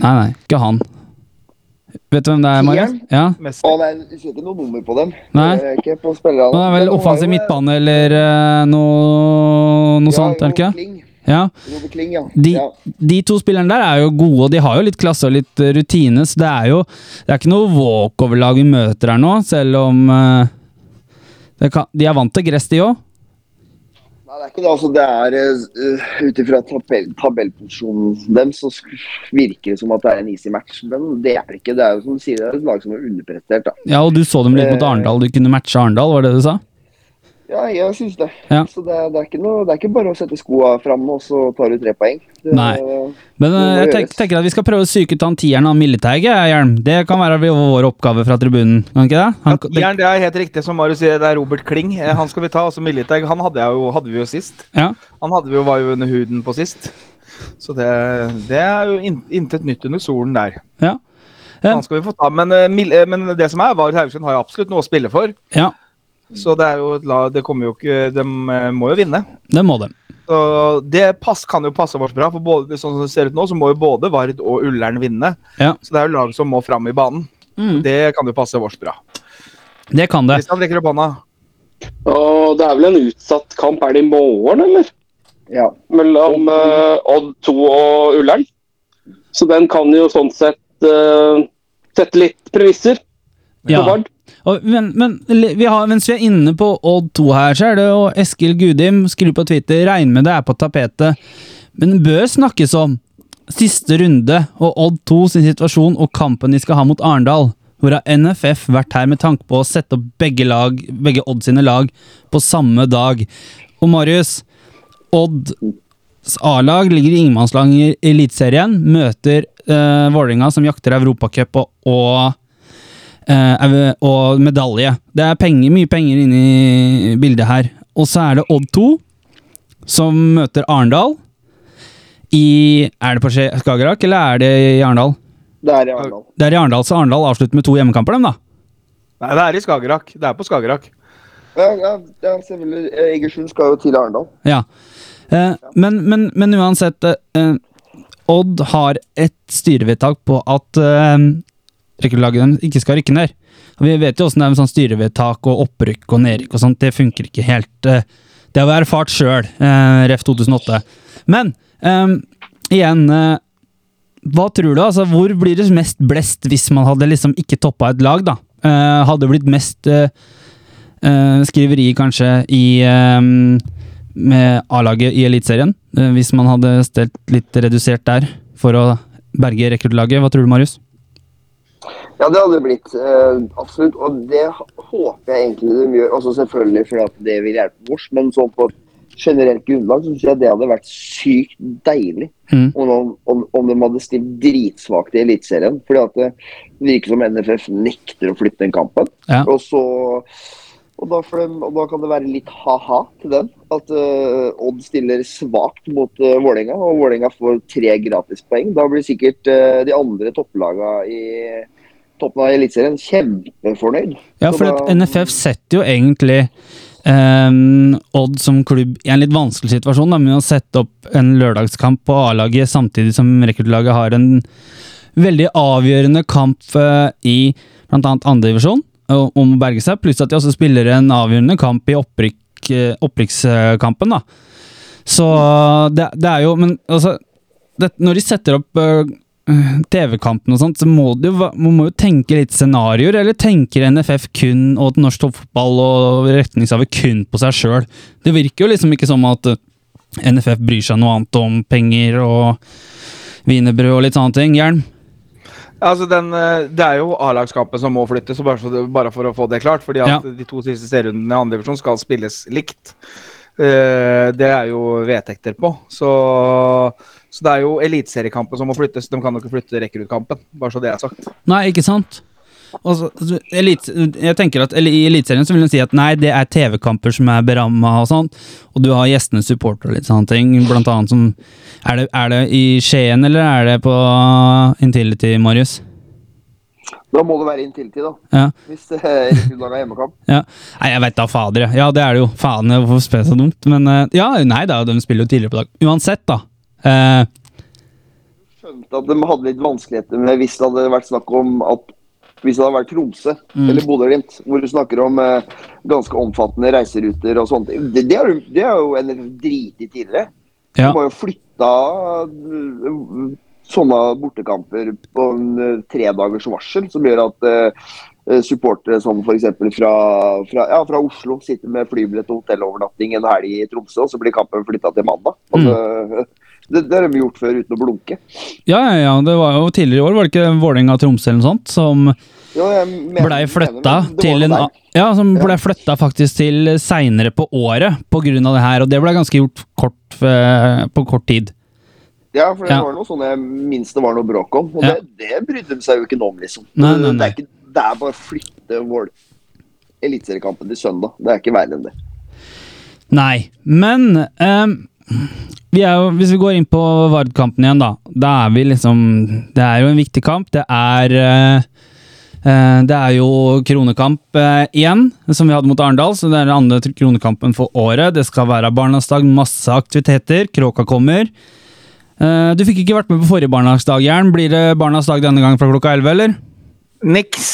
Nei, nei, ikke han. Vet du hvem det er, Marius? Ja. Messi? Å nei, du ser ikke noe nummer på dem. Nei. Det er ikke på spillerne. Det er vel offensiv midtbane eller eh, noe, noe ja, sånt, er det ikke? Kling. Ja. Kling, ja. De, ja. de to spillerne der er jo gode, og de har jo litt klasse og litt eh, rutine, så det er jo Det er ikke noe walkover-lag vi møter her nå, selv om uh, det kan, De er vant til gress, de òg. Nei, det er ikke det. Altså, det er uh, Ut ifra tabell, tabellposisjonen dem, så virker det som at det er en easy match. Men det er det ikke. Det er jo som du sier, det er et lag som er underprestert. da. Ja, og du så dem litt mot Eh. Arendal. Du kunne matche Arendal, var det du sa? Ja, jeg syns det. Ja. Så det, det, er ikke noe, det er ikke bare å sette skoa fram og så tar du tre poeng. Det, Nei. Men eh, jeg tenk, tenker at vi skal prøve å psyke ut han tieren av Militeig, Hjelm. Det kan være vår oppgave fra tribunen, kan ikke det? Han, ja, Tieren, det er helt riktig som Marius sier, det er Robert Kling. Eh, Han skal vi ta. Altså Militeg, han hadde, jeg jo, hadde vi jo sist. ja. Han hadde vi jo, var jo under huden på sist. Så det, det er jo in, intet nytt under solen der. Ja. Ja. Han skal vi få ta. Men, eh, men det som er, var Haugesund har jo absolutt noe å spille for. ja, Så det er jo et lag Det kommer jo ikke De eh, må jo vinne. det må de. Så det pass, kan jo passe oss bra, for både, sånn som det ser ut nå, så må jo både Vard og Ullern vinne. Ja. Så det er jo lag som må fram i banen. Det kan jo passe oss bra. Det kan det. Kristian rekker opp hånda. Og det er vel en utsatt kamp. Er det i morgen, eller? Ja. Mellom uh, Odd 2 og Ullern. Så den kan jo sånn sett uh, sette litt premisser Ja. Vard. Men, men vi har, mens vi er inne på Odd 2 her, så er det jo Eskil Gudim skriver på Twitter regn med det er på tapetet. Men bør snakkes om siste runde og Odd 2 sin situasjon og kampen de skal ha mot Arendal. Hvor har NFF vært her med tanke på å sette opp begge, lag, begge Odd sine lag på samme dag? Og Marius, Odds A-lag ligger i ingenmannslag i Eliteserien, møter eh, Vålerenga som jakter Europacup og, og Eh, er- og medalje. Det er penger, mye penger inni bildet her. Og så er det Odd 2, som møter Arendal. I Er det på Skagerrak, eller er det i Arendal? Det er i Arendal. Det er i Arendal, så Arendal avslutter med to hjemmekamper, dem, da. Nei, det er i Skagerrak. Det er på Skagerrak. Ja, ja, ja, selvfølgelig. Egersund skal jo til Arendal. Ja. Eh, men, men, men uansett, uh, Odd har et styrevedtak på at eh, rekruttlaget deres ikke skal rykke ned. Og vi vet jo åssen det er med sånn styrevedtak og opprykk og nedrykk og sånt. Det funker ikke helt. eh, det har vi erfart sjøl, eh, ref 2008. Men eh, igjen eh, Hva tror du? altså Hvor blir det mest blest hvis man hadde liksom ikke toppa et lag, da? Eh, hadde blitt mest eh, skriveri kanskje i eh, med A-laget i Eliteserien, hvis man hadde stelt litt redusert der for å berge rekruttlaget. Hva tror du, Marius? Ja, det hadde det blitt. Uh, absolutt. Og det håper jeg egentlig de gjør. Også selvfølgelig fordi at det vil hjelpe oss, men sånn på generelt grunnlag så syns jeg det hadde vært sykt deilig Mm. om, om, om de hadde stilt dritsvakt i Eliteserien. Fordi at det virker som NFF nekter å flytte den kampen. Ja. Og så og da, får de, og da kan det være litt ha-ha til dem. At uh, Odd stiller svakt mot uh, Vålerenga, og Vålerenga får tre gratispoeng. Da blir sikkert uh, de andre topplagene i toppen av Eliteserien kjempefornøyd. Ja, for da- NFF setter jo egentlig Um, Odd som klubb i en litt vanskelig situasjon da, med å sette opp en lørdagskamp på A-laget samtidig som rekruttlaget har en veldig avgjørende kamp eh, i bl.a. andredivisjon om å berge seg, pluss at de også spiller en avgjørende kamp i opprykk, eh, opprykkskampen. da. Så det, det er jo Men altså det, Når de setter opp eh, TV-kampen og sånt, så må du jo, man må jo tenke litt scenarioer, eller tenker NFF kun og norsk toppfotball og retningshaver kun på seg sjøl? Det virker jo liksom ikke som at eh, NFF bryr seg noe annet om penger og wienerbrød og litt sånne ting. Jern? Altså den, eh, det er jo A-lagskampen som må flyttes, så bare, bare for å få det klart. fordi at Ja. de to siste serierundene i andre divisjon skal spilles likt. Eh, det er jo vedtekter på. Så, så det er jo eliteseriekampen som må flyttes. De kan jo ikke flytte rekruttkampen, bare så det er sagt. Nei, ikke sant? Og så- så elite, jeg tenker at I Eliteserien så vil de si at nei, det er TV-kamper som er beramma og sånt, og du har gjestenes supporter og litt sånne ting. Blant annet som Er det, er det i Skien, eller er det på Intility, Marius? Da må det være Intility, da. Ja. Hvis det ikke har hjemmekamp. ja. Nei, jeg vet da fader. Ja, det er det jo. Faen, hvorfor spør jeg så dumt? Men eh, ja, nei da, de spiller jo tidligere på dag. Uansett, da. Eh, skjønte at de hadde litt vanskeligheter med hvis det hadde vært snakk om at hvis det hadde vært Tromsø Mm. eller Bodø-Glimt, hvor du snakker om eh, ganske omfattende reiseruter og ting. Det, det, er, det er jo NFF driti tidligere. Ja. De har jo flytta eh, sånne bortekamper på en eh, tre dagers varsel, som gjør at eh, supportere som f.eks. Fra, fra, ja, fra Oslo sitter med flybillett og hotellovernatting en helg i Tromsø, og så blir kampen flytta til mandag. Altså, det, det har de gjort før uten å blunke. ja, ja, ja, det var jo tidligere i år, var det ikke Vålerenga-Tromsø eller noe sånt, som Jo, blei flytta til en Ja, som ble flytta faktisk til seinere på året av det her, og det ble ganske gjort kort, eh, på kort tid. Ja, for det Ja. var noe sånn jeg minst det var noe bråk om. Og Ja. det, det brydde de seg jo ikke noe om, liksom. Nei, nei, Det, er ikke, det er bare å flytte vår eliteseriekampen til søndag. Det er ikke verre enn det. Nei, men ehm, vi jo, hvis vi går inn på Vard-kampen igjen, da. Da er vi liksom Det er jo en viktig kamp. Det er eh, eh, det er jo kronekamp eh, igjen, som vi hadde mot Arendal. Så det er den andre kronekampen for året. Det skal være Barnas dag, masse aktiviteter. Kråka kommer. Eh, du fikk ikke vært med på forrige Barnas dag, Jern. Blir det Barnas dag denne gangen fra klokka 11, eller? Niks.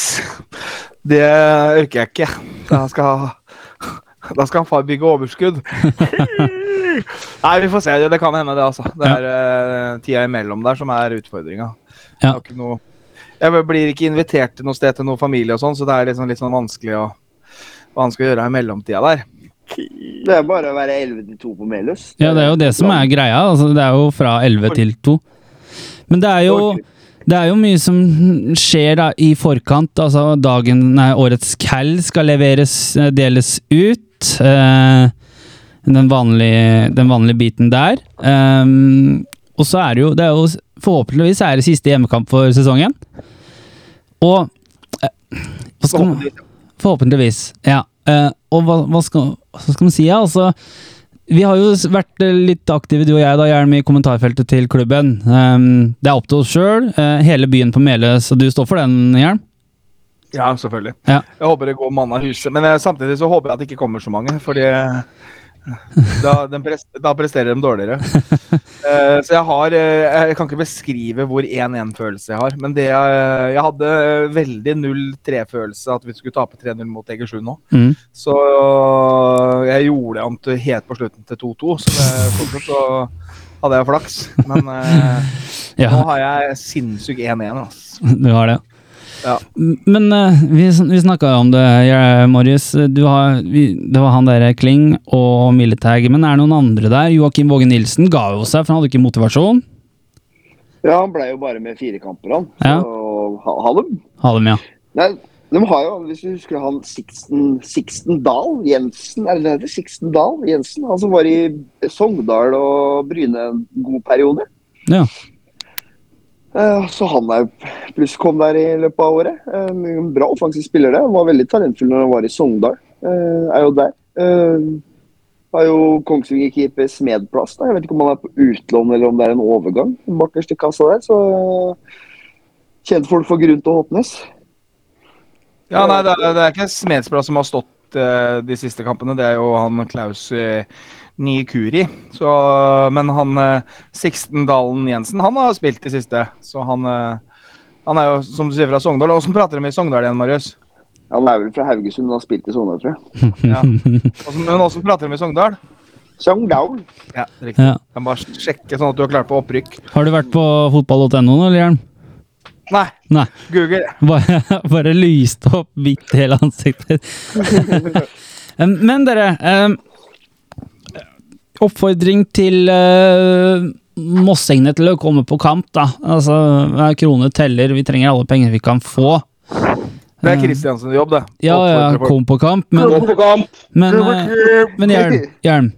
Det orker jeg ikke. Jeg skal, da skal far bygge overskudd. Nei, vi får se. Det kan hende, det, altså. Det er eh, tida imellom der som er utfordringa. Ja. Jeg, noe- jeg blir ikke invitert til noe sted til noen familie og sånn, så det er liksom litt sånn vanskelig å vanskelig å gjøre i mellomtida der. Det er bare å være 11 til 2 på Melhus. Ja, det er jo det som er greia. Altså, det er jo fra 11 til 2. Men det er jo Det er jo mye som skjer da i forkant. Altså dagen, nei, årets Cal skal leveres, eh, deles ut. Eh, den, vanlige, den vanlige biten der. Ehm, og så er det jo, det er jo Forhåpentligvis er det siste hjemmekamp for sesongen. Og eh, skal Forhåpentligvis, ja. Eh, og hva, hva, skal, hva skal man si? Ja, altså, vi har jo vært litt aktive, du og jeg, da, Hjelm, i kommentarfeltet til klubben. Um, det er opp til oss sjøl. hele byen på Meløs, og du står for den, Hjelm? Ja, selvfølgelig. Ja. Jeg håper det går mann av huset. Men eh, samtidig så håper jeg at det ikke kommer så mange. Fordi Da, den pres da presterer de dårligere. uh, så jeg har eh, Jeg kan ikke beskrive hvor 1-1-følelse jeg har. Men det jeg, jeg hadde veldig 0-3-følelse at vi skulle tape 3-0 mot Egersund nå. Mm. Så jeg gjorde det om til helt på slutten til 2-2. Så det, fortsatt så hadde jeg flaks. Men uh, Ja, nå har jeg sinnssyk 1-1. Altså. du har det. Ja. Men eh, vi, vi snakka om det, ja, Marius. Du har, vi, det var han der Kling og Militag. Men er det noen andre der? Joakim Våge Nilsen ga jo seg, for han hadde ikke motivasjon. Ja, han ble jo bare med fire kamper, han. Ja. Så ha, ha dem. Ha dem, ja. Nei, de har jo, hvis du husker han Sixten, Sixten Dahl Jensen, er det det heter? Sixten Dahl Jensen? Han som var i Sogndal og Bryne en god periode. Ja. Eh, Så han er pluss kom der i løpet av året. En bra offensiv spiller, det. Han var veldig talentfull når han var i Sogndal. Eh, Er jo der. Eh, Har jo Kongsvinger-keeper Smedplass. Da. Jeg vet ikke om han er på utlån eller om det er en overgang. Bakerst i kassa der, så kjent folk for til å Håpnes. Ja, nei, det er, det er ikke Smedsplass som har stått eh, de siste kampene. Det er jo han Klaus uh, Nikuri. Så, men han uh, Sixten Dalen Jensen, han har spilt i siste. Så han, eh, han er jo, som du sier, fra Sogndal. Åssen prater de i Sogndal igjen, Marius? Han er vel fra Haugesund, men har spilt i Sogndal, tror jeg. Ja. Også, Men åssen prater de i Sogndal? Sogndal. Ja, riktig. ja. Kan bare sjekke sånn at du har klart på opprykk. Har du vært på fotball.no nå, eller Jern? Nei, Nei. Google. Bare, bare lyste opp hvitt hele ansiktet. Men dere um, Oppfordring til uh, mossingene til å komme på kamp, da. Altså, hver krone teller. Vi trenger alle penger vi kan få. Det er Kristiansens jobb, det. Ja, ja, kom på kamp, men, på kamp. men, uh, men Hjelm, Hjelm.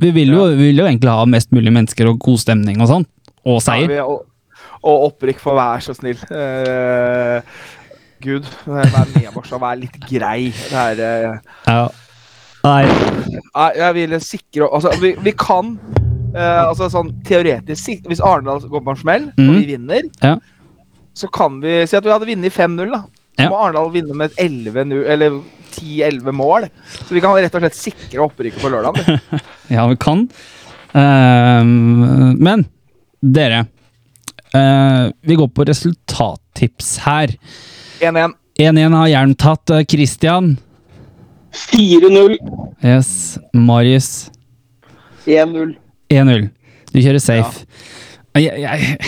Vi vil, jo, vi vil jo egentlig ha mest mulig mennesker og god stemning og sånn. Og Ja, seier. vi- og, og opprykk, for vær så snill. Uh, Gud, vær med oss og vær litt grei. Det er uh, Ja. Nei. Nei, jeg ville sikre Altså, vi, vi kan uh, Altså sånn teoretisk Hvis Arendal går på en smell, og Mhm. vi vinner, Ja. så kan vi si at vi hadde vunnet 5-0, da. Ja. må Arendal vinne med 11-0 eller 10-11 mål. Så vi kan rett og slett sikre opprykket på lørdag. Ja, vi kan. Uh, men dere, uh, vi går på resultattips her. 1-1. 1-1 har Jern tatt. Eh, Christian. 4-0. Yes. Marius. 1-0. 1-0. Du kjører safe. Jeg, jeg,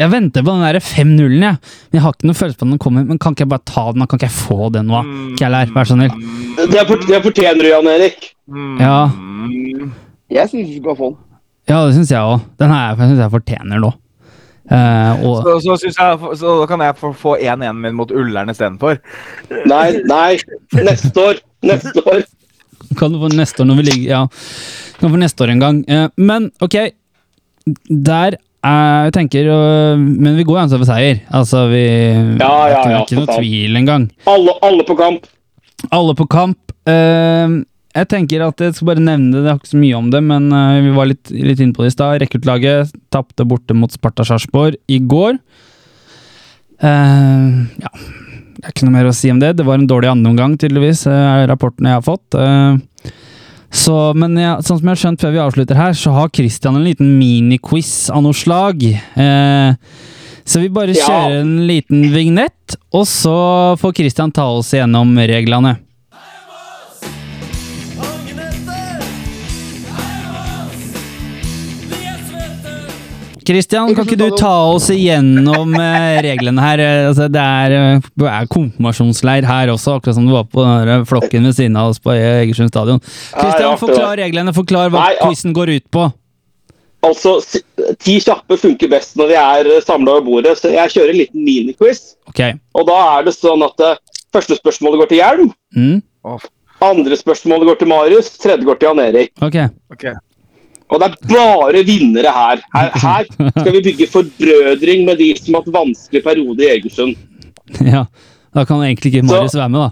jeg venter på den der 5-0-en, jeg. Men jeg har ikke noe følelse på at den kommer. Men kan ikke jeg bare ta den? Kan ikke jeg få den nå? Kjellær, Kjell vær så snill. Det, for, det fortjener du, Jan Erik. Mm. Ja. Jeg syns du skal få den. Ja, det syns jeg òg. Den her syns jeg fortjener nå. Eh, og Så, så, jeg, så da kan jeg få- få 1-1 min mot Ullern istedenfor. Nei, nei. Neste år. Neste år. Kan du få neste år når vi ligger Ja, kan få neste år en gang. Eh, men ok, der er, jeg tenker Men vi går jo an for seier. Altså, vi Ja, ja, ja, ikke noe tvil engang. Alle, alle på kamp. Alle på kamp. Eh, jeg tenker at jeg skal bare nevne det, det har ikke så mye om det, men eh, vi var litt, litt inne på det i stad. Rekruttlaget tapte borte mot Sparta Sarpsborg i går. Uh, ja, det er ikke noe mer å si om det. Det var en dårlig andreomgang, tydeligvis, eh, er rapportene jeg har fått. Eh, så, men ja, sånn som jeg har skjønt før vi avslutter her, så har Christian en liten miniquiz av noe slag. Eh, så vi bare kjører en liten vignett, og så får Christian ta oss igjennom reglene. Christian, kan ikke du ta oss igjennom eh, reglene her? Eh, Altså, det er, eh, er konfirmasjonsleir her også, akkurat som det var på denne flokken ved siden av oss på Egersund stadion. Kristian, forklar reglene. Forklar hva quizen går ut på. Altså, ti kjappe funker best når vi er samla over bordet, så jeg kjører en liten miniquiz. Okay. Og da er det sånn at første spørsmålet går til Hjelm, Mm. andre spørsmålet går til Marius, tredje går til Jan Erik. Ok. Ok. Og det er bare vinnere her. Her, her skal vi bygge forbrødring med de som har hatt vanskelig periode i Egersund. Ja. Da kan egentlig ikke Marius være med, da.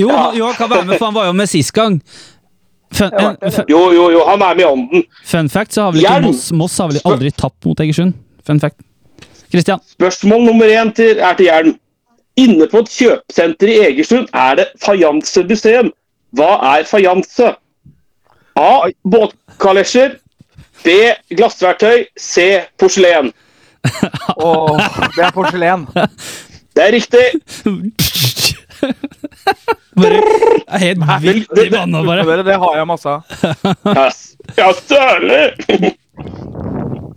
Jo, Ja. han- jo, han kan være med, for han var jo med sist gang. Fun, en, fun, Jo, jo, jo, han er med i ånden. fun fact, så har vel ikke Moss, Moss har vel aldri tapt mot Egersund. Fun fact. Christian. Spørsmål nummer én til, er til Hjelm. Inne på et kjøpesenter i Egersund er det fajansemuseum. Hva er fajanse? A. Båtkalesjer. B. Glassverktøy. C. Porselen. Åh, det er porselen. Det er riktig. Bare det er helt vilt i vannet, bare. Det har jeg masse av. Ja, særlig!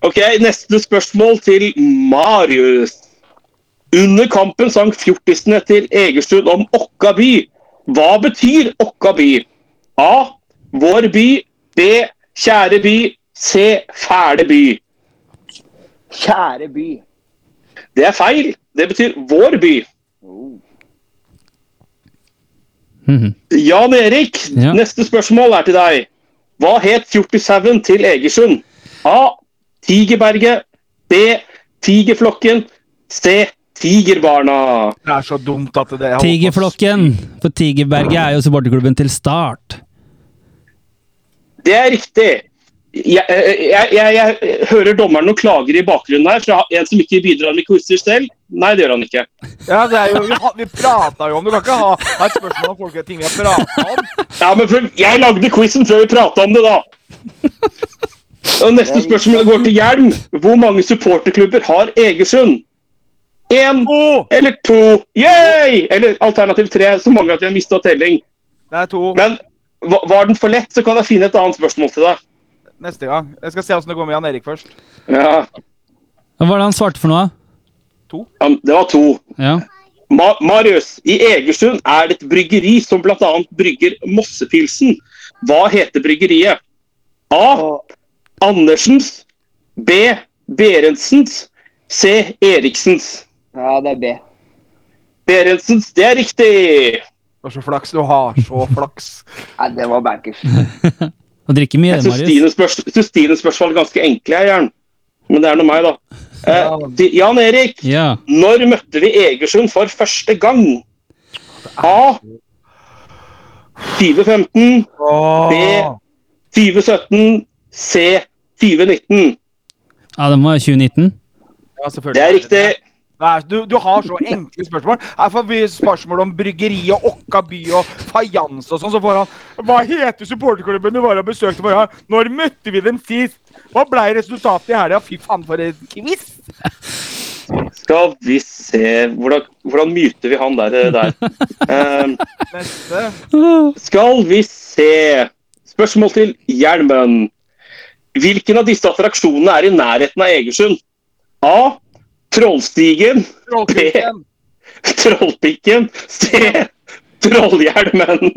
Ok, neste spørsmål til Marius. Under kampen sang fjortisene til Egersund om Okka by. Hva betyr Okka by? A. Vår by. B. Kjære by. se Fæle by. Kjære by. Det er feil. Det betyr vår by. Oh. Jan Erik, Ja. neste spørsmål er til deg. Hva het fjortishaugen til Egersund? A. Tigerberget. B. Tigerflokken. C. Tigerbarna. Det er så dumt at det å- Tigerflokken. For Tigerberget er jo supporterklubben til Start. Det er riktig. Jeg, jeg, jeg, jeg hører dommeren noen klager i bakgrunnen her fra en som ikke bidrar med quizer selv. Nei, det gjør han ikke. Ja, jo, vi, vi prata jo om det. Du kan ikke ha, ha et spørsmål om folk ting vi har prata om. Ja, men for, Jeg lagde quizen før vi prata om det, da. Og Neste spørsmål går til Hjelm. Hvor mange supporterklubber har Egersund? Én eller to? Yay! Eller alternativ tre, så mange at vi har mista telling. Det er to Men var den for lett, så kan jeg finne et annet spørsmål til deg. neste gang. Jeg skal se åssen det går med Jan Erik først. Ja, Hva var det han svarte for noe? ja, Det var to. Ja. Ma Marius, i Egersund er det et bryggeri som bl.a. brygger Mossepilsen. Hva heter bryggeriet? A. Andersens. B. Berentsens. C. Eriksens. Ja, det er B. Berentsens, det er riktig! Du har så flaks. Du har så flaks. Nei, det var bankers. Og drikker mye, Jeg syns Marius. Jeg synes Stines spørsmål er ganske enkle, jeg, Jern. Men det er nå meg, da. Eh, Jan Erik, Ja. når møtte vi Egersund for første gang? A. 2015. Åh. B. 2017. C. 2019. ja, det må være 2019. Ja, selvfølgelig. Det er riktig. Nei, du, du har så enkle spørsmål. Her får vi spørsmål om bryggeri og Okka by og fajans og sånn. Så får han Hva heter supporterklubben du var og besøkte forrige gang? Når møtte vi dem sist? Hva ble resultatet i helga? Fy faen, for en quiz! Skal vi se Hvordan, hvordan myter vi han der? der? Um, skal vi se Spørsmål til Hjelmen. Hvilken av disse attraksjonene er i nærheten av Egersund? A. Trollstigen. Trollpikken. Trollpikken. C. Trollhjelmen.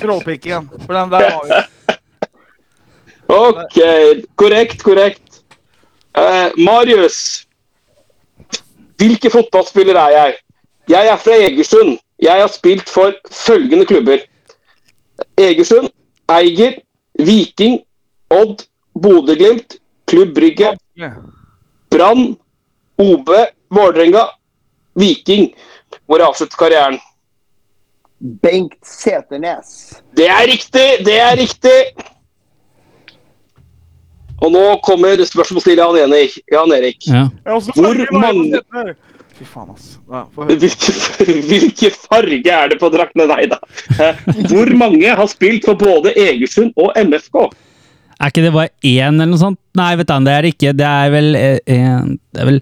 Trollpikken. For den der var jo OK. Korrekt, korrekt. Uh, Marius. Hvilke fotballspiller er jeg? Jeg er fra Egersund. Jeg har spilt for følgende klubber. Egersund, Eiger, Viking, Odd, Bodø-Glimt, Klubb Brygge, Brann, OB, Vålerenga, Viking. Hvor jeg avsluttet karrieren. Bengt Seternes. Det er riktig! Det er riktig! Og nå kommer spørsmål til Jan Erik. Jan Erik. Ja. Hvor mange- Fy faen, ass. Ja. Hvilke, hvilke farge er det på draktene? Nei da. Hvor mange har spilt for både Egersund og MFK? Er ikke det bare én eller noe sånt? Nei, vet du, det er ikke. Det er vel eh, en Det er vel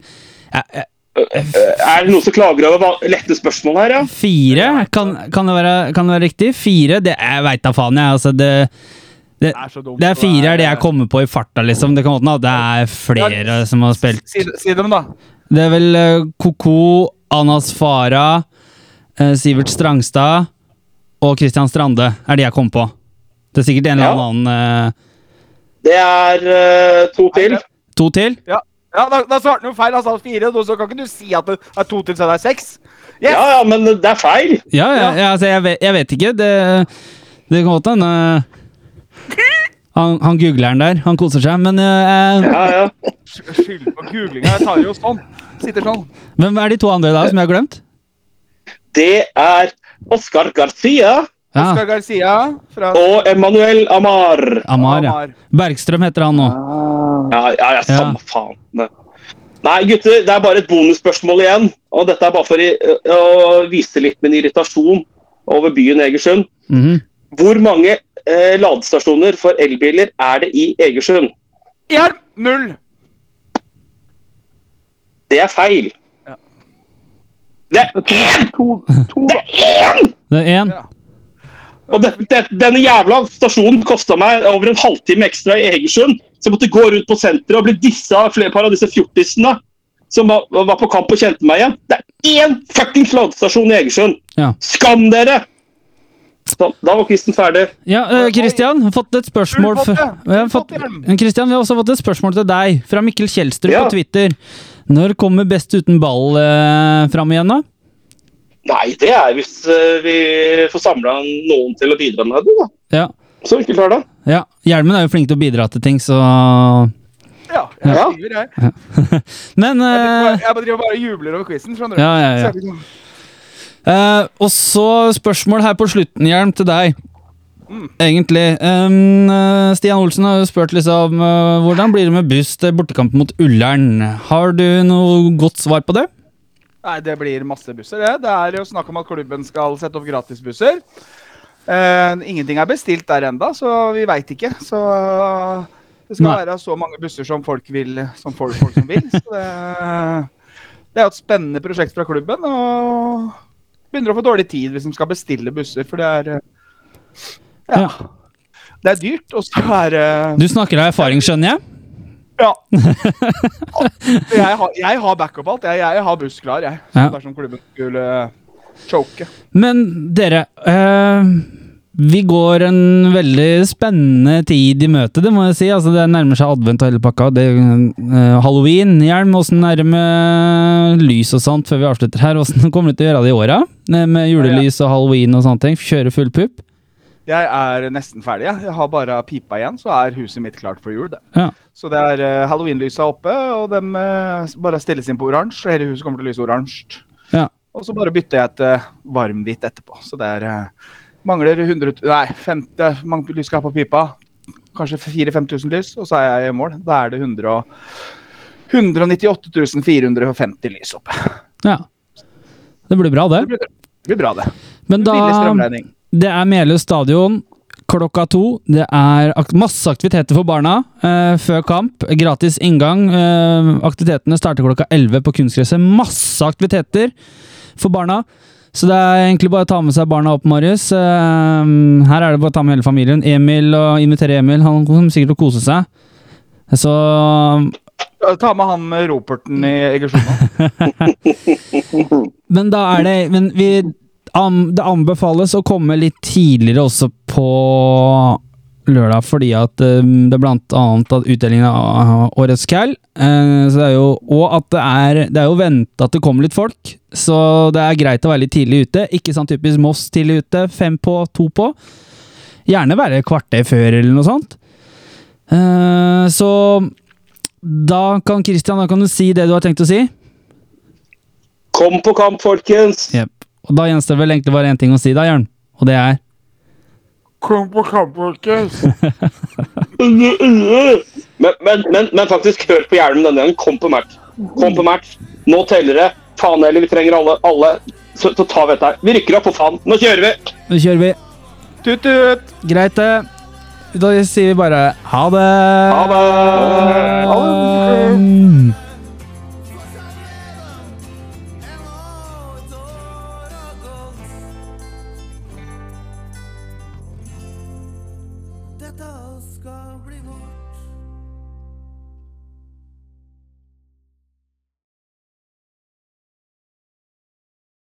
eh, Er det noen som klager over lette spørsmål her, ja? Fire? Kan, kan, det være, kan det være riktig? Fire? Det, jeg veit da faen, jeg. Altså, det, det, Det er så dumt. det er fire er det jeg kommer på i farta, liksom. Det kan være det er flere som har spilt. Si, si dem, da. Det er vel eh, Koko, Anas Farah, eh, Sivert Strangstad og Christian Strande er de jeg kom på. Det er sikkert en eller annen eh, Det er to til. To til? Ja, ja da, da svarte han jo feil. Han sa fire. Så kan ikke du si at det er to til, så det er seks. Yes! Ja, ja, men det er feil. Ja, ja, ja altså, jeg, vet, jeg vet ikke. Det, det kan godt hende han, han googleren der, han koser seg, men uh, Ja, ja. Skyld på googlinga. Jeg tar jo sånn. Sitter sånn. Hvem er de to andre da, som jeg har glemt? Det er Oscar Garcia Ja, Oscar Garcia fra og Emanuel Amar. Amar, ja. Bergstrøm heter han nå. Ah, Ja, ja, ja samme faen. Nei, gutter, det er bare et bonusspørsmål igjen. Og dette er bare for å vise litt min irritasjon over byen Egersund. Mhm. Hvor mange eh, ladestasjoner for elbiler er det i Egersund? Hjelp! Null! Det er feil. Ja. Det er én! To, to Det er én! Det er én. Og det, det, denne jævla stasjonen kosta meg over en halvtime ekstra i Egersund. Så jeg måtte gå rundt på senteret og bli dissa av flere par av disse fjortisene som var, var på kamp og kjente meg igjen. Det er én fuckings ladestasjon i Egersund! Ja. Skam dere! Så, da var Kristen ferdig. Ja, Kristian, Christian, har fått et spørsmål Full pott, fra- ja. Vi har fått, pott, hjelm. Eh, Christian, vi har også fått et spørsmål til deg fra Mikkel Kjelstrup Ja. på Twitter. Når kommer Best uten ball uh, fram igjen, da? Nei, det er hvis eh, vi får samla noen til å bidra med det. da. Ja. Så enkelt er det. ja. Hjelmen er jo flink til å bidra til ting, så Ja, jeg Ja. skriver, jeg. Men Jeg, eh, bare, jeg bare driver bare og jubler over quizen, skjønner du. Ja, ja, ja. Uh, Eh, og så spørsmål her på slutten, Hjelm, til deg. Mm. Egentlig. Um, Stian Olsen har jo spurt liksom uh, hvordan blir det med buss til bortekamp mot Ullern. Har du noe godt svar på det? Nei, det blir masse busser, det. Det er jo snakk om at klubben skal sette opp gratisbusser. Uh, ingenting er bestilt der enda, så vi veit ikke. Så det skal Nei. være så mange busser som folk vil, som folk, folk som vil. Så det, det er jo et spennende prosjekt fra klubben. Og begynner å få dårlig tid hvis de skal bestille busser, for det er eh, Ja. Det er dyrt, og så er Du snakker av erfaring, skjønner jeg? Ja. jeg, har, jeg har backup alt. Jeg, jeg har buss klar, jeg. Ja. Dersom klubben skulle choke. Men dere, eh, vi går en veldig spennende tid i møte, det må jeg si. Altså, det nærmer seg advent og hele pakka. Det, eh, Halloween, hjelm, åssen er det med lys og sånt før vi avslutter her? Åssen kommer du til å gjøre det i åra? Eh, Med julelys og halloween og sånne ting? Kjøre full pupp? Jeg er nesten ferdig. Jeg, jeg har bare pipa igjen, så er huset mitt klart for jul. Ja. Så det er uh, halloweenlysa oppe, og de uh, bare stilles inn på oransje. Hele huset kommer til å lyse oransje. Ja. Og så bare bytter jeg til varmhvitt etterpå. Så det er uh, Mangler 100 Nei, 50, mange lys skal ha på pipa. Kanskje 4000-5000 lys, og så er jeg i mål. Da er det 100 198 450 lys oppe. ja. Det blir bra, det. Det blir, det blir bra, det. Men da. Det er Meløs stadion klokka to. Det er masse aktiviteter for barna eh, før kamp. Gratis inngang. Eh, aktivitetene starter klokka 11 på kunstgresset. Masse aktiviteter for barna. Så det er egentlig bare å ta med seg barna opp, Marius. Eh, her er det bare å ta med hele familien. Emil og invitere Emil. Han kommer sikkert til å kose seg. Så Ta med han med roperten i Egersund. Men da er det Men vi Det anbefales å komme litt tidligere også på lørdag, fordi at um, det er blant annet at utdelingen av Årets Cal. eh, så det er jo, og at det er Det er jo venta at det kommer litt folk, så det er greit å være litt tidlig ute. Ikke sånn typisk Moss tidlig ute, fem på, to på. Gjerne være et kvarter før, eller noe sånt. Eh, så da kan Christian, da kan du si det du har tenkt å si. Kom på kamp, folkens! Jep. Og da gjenstår det vel egentlig bare én ting å si, da, Jørn. Og det er Kom på kamp, folkens! Men, men, men, men faktisk, hør på hjelmen denne gangen. Kom på match. Kom på match. Nå teller det. Faen heller, vi trenger alle. alle. Så, så tar vi dette her. Vi rykker opp, for faen. Nå kjører vi! Nå kjører vi. Tut-tut! Greit, det. Da sier vi bare ha det. Ha det! Ha det.